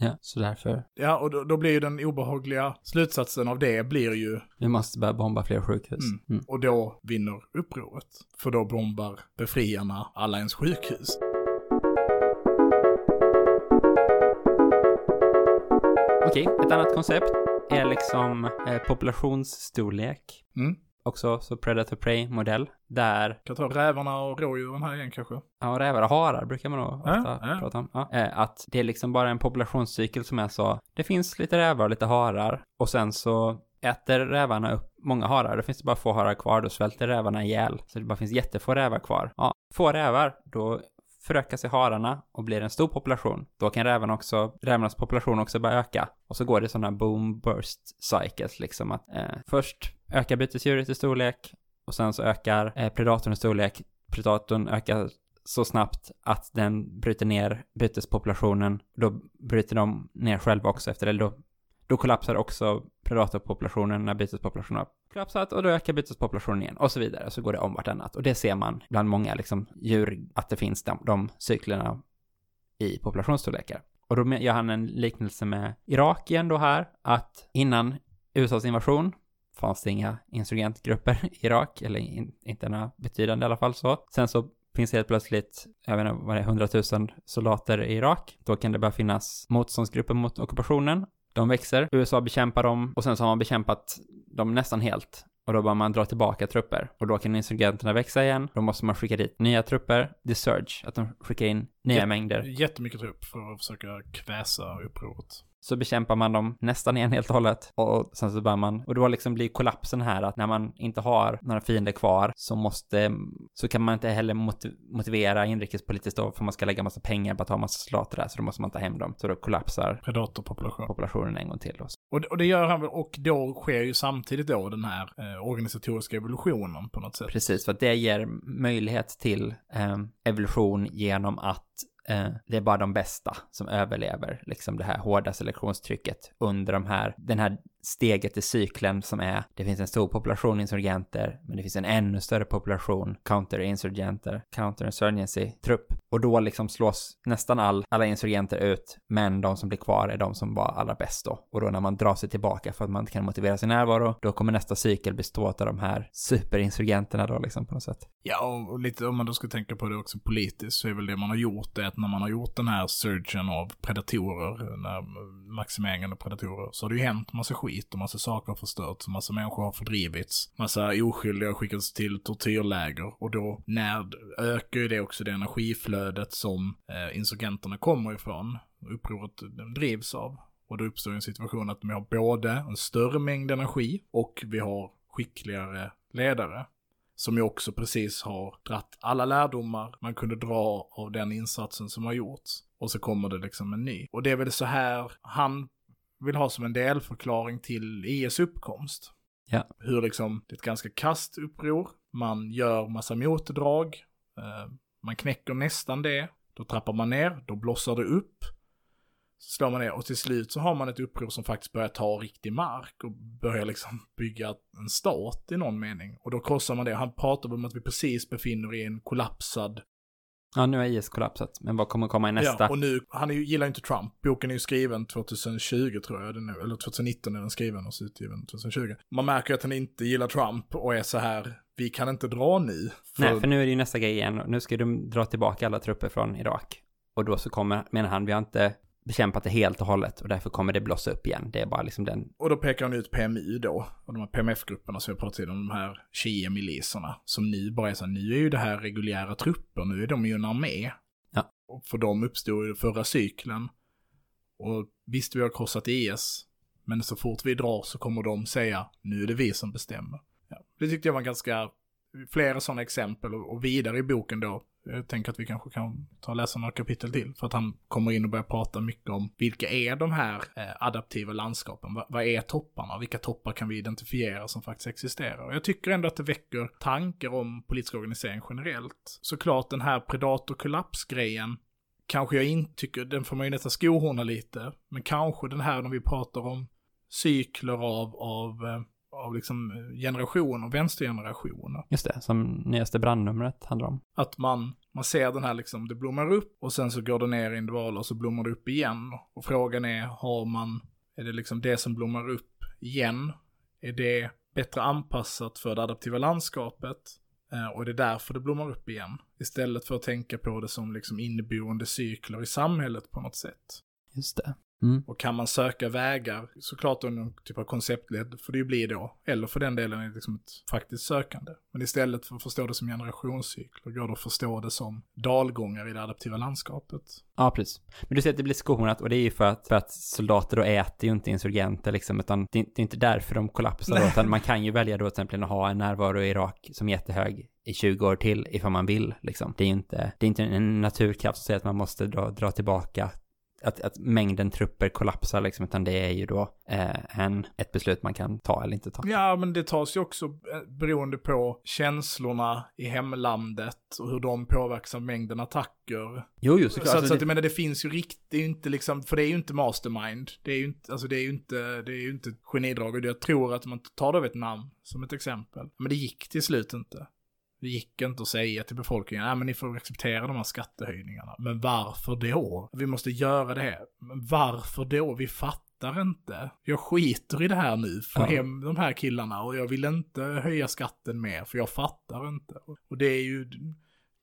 Ja, så därför. Ja, och då, då blir ju den obehagliga slutsatsen av det blir ju, Vi måste börja bomba fler sjukhus. Mm. Mm. och då vinner upproret. För då bombar befriarna alla ens sjukhus. Okej, ett annat koncept är liksom eh, populationsstorlek. Mm. Också, så Predator-Prey-modell. Där, Kan ta rävarna och rådjuren här igen kanske. ja, rävar och harar brukar man nog ofta Ja, ja. prata om. Ja. Eh, att det är liksom bara en populationscykel som är så, det finns lite rävar och lite harar och sen så äter rävarna upp många harar, då finns det bara få harar kvar, då svälter rävarna ihjäl. Så det bara finns jättefå rävar kvar. Ja, få rävar, då förökar sig hararna och blir en stor population. Då kan räven också, rävarnas population också börja öka. Och så går det sådana boom burst cycles liksom att eh, först ökar bytesdjuret i storlek och sen så ökar eh, predatorn i storlek. Predatorn ökar så snabbt att den bryter ner bytespopulationen. Då bryter de ner själva också efter det. Då, då kollapsar också predatorpopulationen när bytespopulationen har kollapsat och då ökar bytespopulationen igen och så vidare. Så går det om vartannat. Och det ser man bland många liksom, djur att det finns de, de cyklerna i populationsstorlekar. Och då gör han en liknelse med Irak igen då här, att innan USAs invasion fanns det inga insurgentgrupper i Irak, eller in, inte några betydande i alla fall så. Sen så finns det helt plötsligt, jag vet inte vad det är, 100 000 soldater i Irak. Då kan det börja finnas motståndsgrupper mot ockupationen. De växer, USA bekämpar dem och sen så har man bekämpat dem nästan helt. Och då bör man dra tillbaka trupper. Och då kan insurgenterna växa igen. Då måste man skicka dit nya trupper. The Surge, att de skickar in nya Jä- mängder. Jättemycket trupp för att försöka kväsa upproret. Så bekämpar man dem nästan igen helt och hållet. Och sen så börjar man, och då liksom blir kollapsen här att när man inte har några fiender kvar så måste, så kan man inte heller mot- motivera inrikespolitiskt då för man ska lägga massa pengar på att ha massa soldater där så då måste man ta hem dem. Så då kollapsar Predatorpopulation. populationen en gång till. Och så. Och, det- och det gör han väl, och då sker ju samtidigt då den här eh, organisatoriska evolutionen på något sätt. Precis, för att det ger möjlighet till eh, evolution genom att Eh, det är bara de bästa som överlever liksom det här hårda selektionstrycket under de här, den här steget i cykeln som är, det finns en stor population insurgenter, men det finns en ännu större population counterinsurgenter, counterinsurgency-trupp. Och då liksom slås nästan all, alla insurgenter ut, men de som blir kvar är de som var allra bäst då. Och då när man drar sig tillbaka för att man inte kan motivera sin närvaro, då kommer nästa cykel bestå av de här superinsurgenterna då liksom på något sätt. Ja, och, och lite om man då ska tänka på det också politiskt så är väl det man har gjort det att när man har gjort den här surgen av predatorer, när maximeringen av predatorer, så har det ju hänt massa skit och massa saker har förstörts, massa människor har fördrivits, massa oskyldiga har skickats till tortyrläger och då när ökar ju det också det energiflödet som eh, insurgenterna kommer ifrån, upproret drivs av. Och då uppstår en situation att vi har både en större mängd energi och vi har skickligare ledare som ju också precis har dratt alla lärdomar man kunde dra av den insatsen som har gjorts. Och så kommer det liksom en ny. Och det är väl så här han vill ha som en delförklaring till IS uppkomst. Ja. Hur liksom, det är ett ganska kast uppror, man gör massa motdrag, eh, man knäcker nästan det, då trappar man ner, då blossar det upp, så slår man ner och till slut så har man ett uppror som faktiskt börjar ta riktig mark och börjar liksom bygga en stat i någon mening. Och då krossar man det. Han pratar om att vi precis befinner i en kollapsad... Ja, nu har IS kollapsat, men vad kommer komma i nästa? Ja, och nu, han är ju, gillar ju inte Trump. Boken är ju skriven 2020 tror jag, den är, eller 2019 är den skriven och så utgiven 2020. Man märker att han inte gillar Trump och är så här, vi kan inte dra nu. Nej, för nu är det ju nästa grej igen. Nu ska de dra tillbaka alla trupper från Irak. Och då så kommer, menar han, vi har inte bekämpat det helt och hållet och därför kommer det blossa upp igen. Det är bara liksom den, Och då pekar han ut PMU då, och de här PMF-grupperna som jag pratade om, de här Shia-miliserna, som nu bara är så här, nu är ju det här reguljära trupper, nu är de ju en armé. Ja. Och för dem uppstod ju förra cykeln. Och visst, vi har krossat IS, men så fort vi drar så kommer de säga, nu är det vi som bestämmer. Ja. Det tyckte jag var ganska, flera sådana exempel, och vidare i boken då, jag tänker att vi kanske kan ta och läsa några kapitel till. För att han kommer in och börjar prata mycket om vilka är de här eh, adaptiva landskapen? Va, vad är topparna? Vilka toppar kan vi identifiera som faktiskt existerar? Och jag tycker ändå att det väcker tankar om politisk organisering generellt. Såklart den här predator-kollaps-grejen kanske jag inte tycker, den får man ju nästan skohorna lite. Men kanske den här när vi pratar om cykler av, av, eh, av liksom generationer, vänstergenerationer. just det, som nyaste brandnumret handlar om. Att man, man ser den här liksom, det blommar upp och sen så går det ner i intervaller och så blommar det upp igen. Och frågan är, har man, är det liksom det som blommar upp igen, är det bättre anpassat för det adaptiva landskapet? Eh, och det är därför det blommar upp igen. Istället för att tänka på det som liksom inneboende cykler i samhället på något sätt. Just det. Mm. Och kan man söka vägar, såklart under någon typ av konceptled får det ju bli då. Eller för den delen är det liksom ett faktiskt sökande. Men istället för att förstå det som generationscykler går det att förstå det som dalgångar i det adaptiva landskapet. Ja, precis. Men du säger att det blir skohornat och det är ju för att, för att soldater då äter ju inte insurgenter liksom, utan det är, det är inte därför de kollapsar då, utan man kan ju välja då till exempel att ha en närvaro i Irak som är jättehög i 20 år till ifall man vill liksom. Det är ju inte, det är inte en naturkraft som säger att man måste dra, dra tillbaka att, att mängden trupper kollapsar liksom, utan det är ju då eh, en, ett beslut man kan ta eller inte ta. Ja, men det tas ju också eh, beroende på känslorna i hemlandet och hur de påverkas av mängden attacker. Jo, jo, Så, såklart. så, Alltså, att det- jag menar, det finns ju riktigt, det inte liksom, för det är ju inte mastermind. Det är ju inte, alltså det är ju inte, det är ju inte ett genidrag. Och jag tror att man tar då Vietnam som ett exempel. Men det gick till slut inte. Det gick inte att säga till befolkningen, nej men ni får acceptera de här skattehöjningarna. Men varför då? Vi måste göra det här. Men varför då? Vi fattar inte. Jag skiter i det här nu, få Ja. hem de här killarna och jag vill inte höja skatten mer, för jag fattar inte. Och det är ju,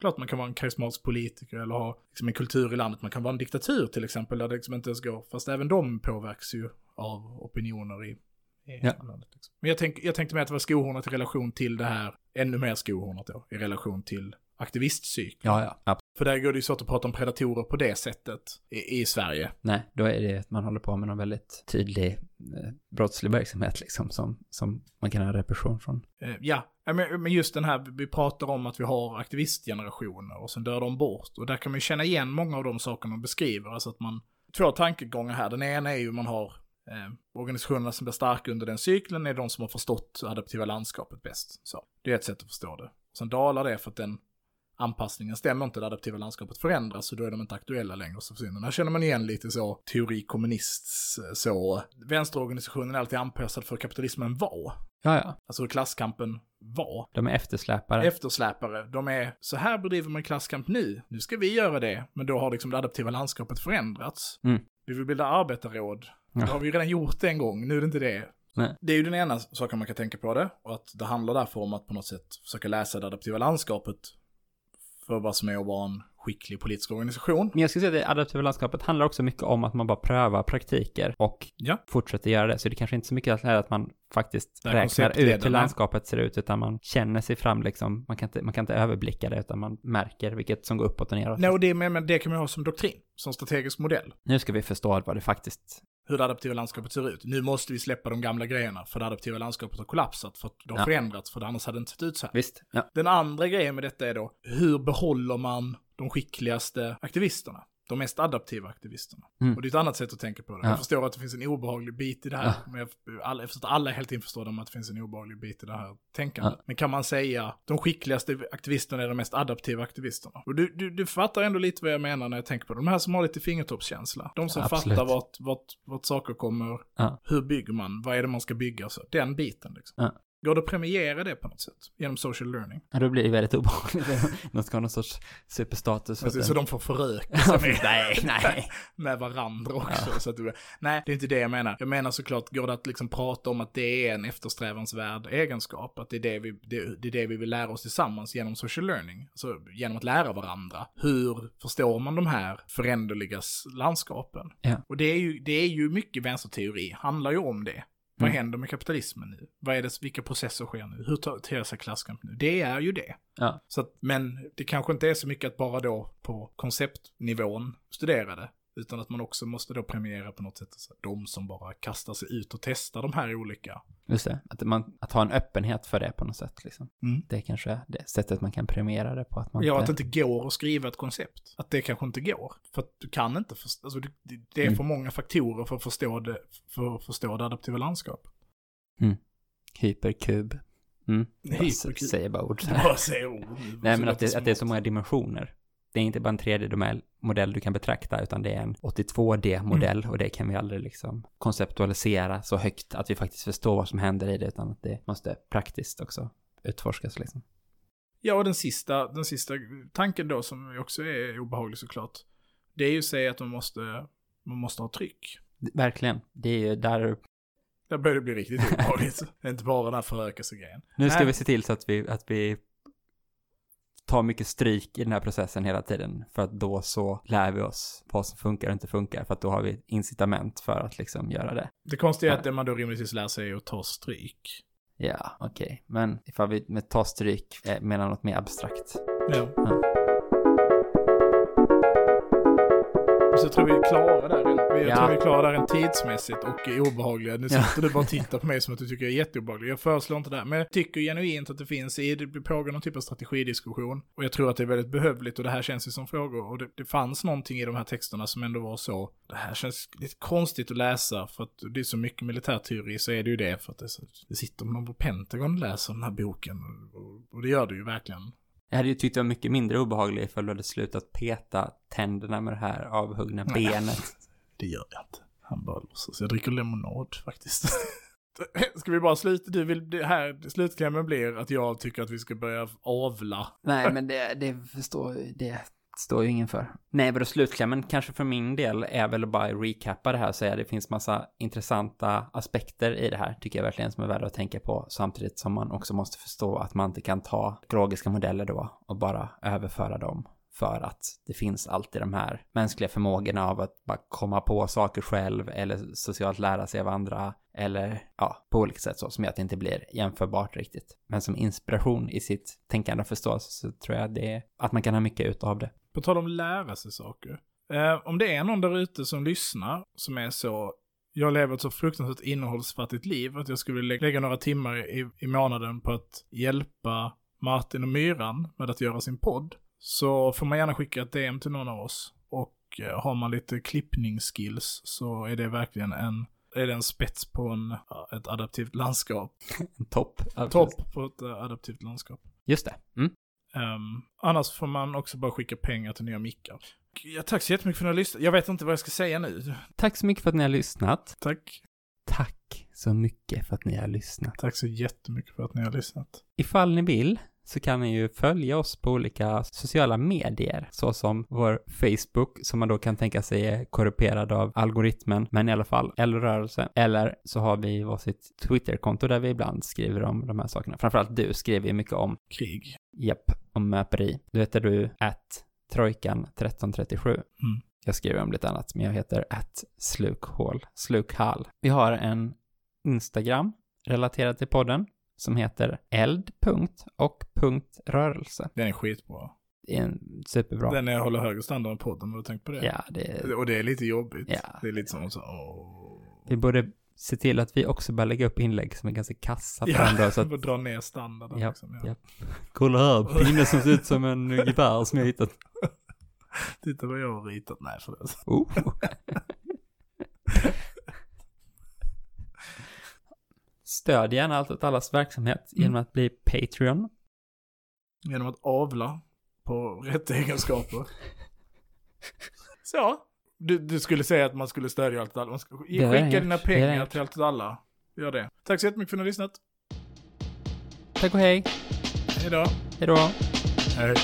klart man kan vara en karismatisk politiker eller ha liksom en kultur i landet. Man kan vara en diktatur till exempel, där det liksom inte ens går. Fast även de påverkas ju av opinioner i, i Ja. landet. Liksom. Men jag, tänk, jag tänkte mig att det var skohornat i relation till det här, ännu mer skohornat då, i relation till aktivistcykeln. Ja, ja, absolut. För där går det ju svårt att prata om predatorer på det sättet i, i Sverige. Nej, då är det att man håller på med någon väldigt tydlig eh, brottslig verksamhet liksom, som, som man kan ha repression från. Eh, ja, men, men just den här, vi pratar om att vi har aktivistgenerationer och sen dör de bort. Och där kan man ju känna igen många av de sakerna de beskriver. Alltså att man, två tankegångar här. Den ena är ju man har eh, organisationerna som blir starka under den cykeln är de som har förstått adaptiva landskapet bäst. Så, det är ett sätt att förstå det. Sen dalar det för att den anpassningen stämmer inte, det adaptiva landskapet förändras och då är de inte aktuella längre och så försvinner. Här känner man igen lite så teori kommunist, så vänsterorganisationen är alltid anpassad för kapitalismen var. Ja, ja. Alltså hur klasskampen var. De är eftersläpare. Eftersläpare, de är så här bedriver man klasskamp nu. Nu ska vi göra det, men då har liksom det adaptiva landskapet förändrats. Mm. Vi vill bilda arbetarråd. Ja. Det har vi ju redan gjort en gång, nu är det inte det. Nej. Det är ju den ena saken man kan tänka på det, och att det handlar därför om att på något sätt försöka läsa det adaptiva landskapet för vad som är att vara en skicklig politisk organisation. Men jag skulle säga att det adaptiva landskapet handlar också mycket om att man bara prövar praktiker och Ja. fortsätter göra det. Så det är kanske inte så mycket att, att man faktiskt räknar ut hur landskapet ser ut, utan man känner sig fram liksom. Man kan inte, man kan inte överblicka det, utan man märker vilket som går uppåt och neråt. Nej, och det, men men det kan man ha som doktrin, som strategisk modell. Nu ska vi förstå vad det faktiskt... hur det adaptiva landskapet ser ut. Nu måste vi släppa de gamla grejerna för det adaptiva landskapet har kollapsat för att det har Ja. förändrats för annars hade det inte sett ut så här. Visst? Ja. Den andra grejen med detta är då, hur behåller man de skickligaste aktivisterna? De mest adaptiva aktivisterna. Mm. Och det är ett annat sätt att tänka på det. Ja. Jag förstår att det finns en obehaglig bit i det här. Men jag, alla, jag förstår att alla är helt införstådda med att det finns en obehaglig bit i det här tänkandet. Ja. Men kan man säga de skickligaste aktivisterna är de mest adaptiva aktivisterna? Och du, du, du fattar ändå lite vad jag menar när jag tänker på det. De här som har lite fingertoppskänsla. De som fattar vart, vart, vart saker kommer, Ja. hur bygger man, vad är det man ska bygga, så. den biten liksom. Ja. Går det att premiera det på något sätt? Genom social learning? Ja, då blir det väldigt obehagligt. De ska ha någon sorts superstatus. för Alltså, så det- de får föröka sig med, nej, nej. med varandra också. Så att du, nej, det är inte det jag menar. Jag menar såklart, går det att liksom prata om att det är en eftersträvansvärd egenskap? Att det är det vi, det, det är det vi vill lära oss tillsammans genom social learning? Alltså genom att lära varandra. Hur förstår man de här föränderliga landskapen? Ja. Och det är ju, det är ju mycket vänsterteori, handlar ju om det. Vad Mm. händer med kapitalismen nu? Vad är det, vilka processer sker nu? Hur tar- ter sig klasskamp nu? Det är ju det. Ja. Så att, men det kanske inte är så mycket att bara då på konceptnivån studera det. Utan att man också måste då premiera på något sätt så att de som bara kastar sig ut och testar de här olika. Just det. Att, man, att ha en öppenhet för det på något sätt. Liksom. Mm. Det är kanske det sättet man kan premiera det på. Att man Ja, att det inte går att skriva ett koncept. Att det kanske inte går. För att du kan inte förstå, alltså det, det- är Mm. för många faktorer för att förstå det, för att förstå det adaptiva landskapet. Hyperkub. Mm. Hyperkub. Säger bara ord. Bara säger ord. Nej, men att det, att det är så många dimensioner. Det är inte bara en 3D-modell du kan betrakta, utan det är en 82D-modell Mm. och det kan vi aldrig liksom konceptualisera så högt att vi faktiskt förstår vad som händer i det, utan att det måste praktiskt också utforskas liksom. Ja, och den sista, den sista tanken då som också är obehaglig såklart. Det är ju att säga att man måste, man måste ha tryck. Verkligen. Det är ju där... Där börjar det bli riktigt obehagligt. inte bara den här förökelse-grejen. Nu ska Nej. vi se till så att vi, att vi ta mycket stryk i den här processen hela tiden. För att då så lär vi oss vad som funkar och inte funkar. För att då har vi incitament för att liksom göra det. Det konstiga är att det man då rimligtvis lär sig är att ta stryk. Ja, okej. Men ifall vi med ta stryk eh, menar något mer abstrakt. Ja. Ja. Så jag tror vi är klara där. Jag Ja. tror vi är klara där rent tidsmässigt och är obehagliga. Nu Ja. sitter du bara och tittar på mig som att du tycker jag är jätteobehaglig. Jag föreslår inte det. här, Men jag tycker genuint att det finns i, det pågår någon typ av strategidiskussion. Och jag tror att det är väldigt behövligt och det här känns ju som frågor. Och det, det fanns någonting i de här texterna som ändå var så. Det här känns lite konstigt att läsa för att det är så mycket militärteori så är det ju det. För att det, det sitter någon på Pentagon och läser den här boken. Och, och det gör det ju verkligen. Jag hade ju tyckt det var mycket mindre obehagligt ifall du hade slutat peta tänderna med det här avhuggna Nej. benet. Det gör jag inte. Han bara låtsas. Jag dricker lemonad faktiskt. Ska vi bara sluta? Du vill, det här, slutklämmen blir att jag tycker att vi ska börja avla. Nej, men det, det förstår det står ju ingen för. Nej, vadå slutklämmen kanske för min del är väl att bara recappa det här och säga att det finns massa intressanta aspekter i det här, tycker jag verkligen som är värda att tänka på, samtidigt som man också måste förstå att man inte kan ta ekologiska modeller då och bara överföra dem för att det finns alltid de här mänskliga förmågorna av att bara komma på saker själv eller socialt lära sig av andra eller ja, på olika sätt så som gör att det inte blir jämförbart riktigt. Men som inspiration i sitt tänkande och förståelse så tror jag det är att man kan ha mycket utav det. På tal om lära sig saker. Eh, om det är någon där ute som lyssnar som är så, jag lever ett så fruktansvärt innehållsfattigt liv att jag skulle vilja lägga några timmar i, i månaden på att hjälpa Martin och Myran med att göra sin podd. Så får man gärna skicka ett DM till någon av oss. Och eh, har man lite klippningsskills så är det verkligen en, är det en spets på en, ett adaptivt landskap. Topp. Topp på ett eh, adaptivt landskap. Just det. Mm. Ehm, annars får man också bara skicka pengar till nya mickar. Ja, tack så jättemycket för att ni har lyssnat. Jag vet inte vad jag ska säga nu. Tack så mycket för att ni har lyssnat. Tack. Tack så mycket för att ni har lyssnat. Tack så jättemycket för att ni har lyssnat. Ifall ni vill så kan ni ju följa oss på olika sociala medier, såsom vår Facebook, som man då kan tänka sig är korrumperad av algoritmen, men i alla fall, eller rörelse. Eller så har vi varsitt Twitterkonto där vi ibland skriver om de här sakerna. Framförallt du skriver ju mycket om, Krig. japp, om möperi. Då heter du att trojkan 1337. Mm. Jag skriver om lite annat, men jag heter att slukhål, slukhall. Vi har en Instagram relaterad till podden som heter eld. och rörelse. Den är skitbra. Det är en superbra. Den är, håller högre standard än podden, har du tänkt på det? Ja, det är... Och det är lite jobbigt. Ja. Det är lite som så, åh. Vi borde se till att vi också börjar lägga upp inlägg som är ganska kassa Ja, andra. Så att, dra ner standarden Ja, liksom. Ja. ja. kolla här, pinne som ser ut som en gevär som jag hittat. Titta vad jag har ritat. Nej, förlåt. Oh. Stöd gärna Allt åt allas verksamhet genom att bli Patreon. Genom att avla på rätt egenskaper. Så. Du, du skulle säga att man skulle stödja allt åt alla. Man jag skicka dina pengar till allt åt alla. Gör det. Tack så jättemycket för att ni har lyssnat. Tack och hej. Hej då. Hej då. Hej.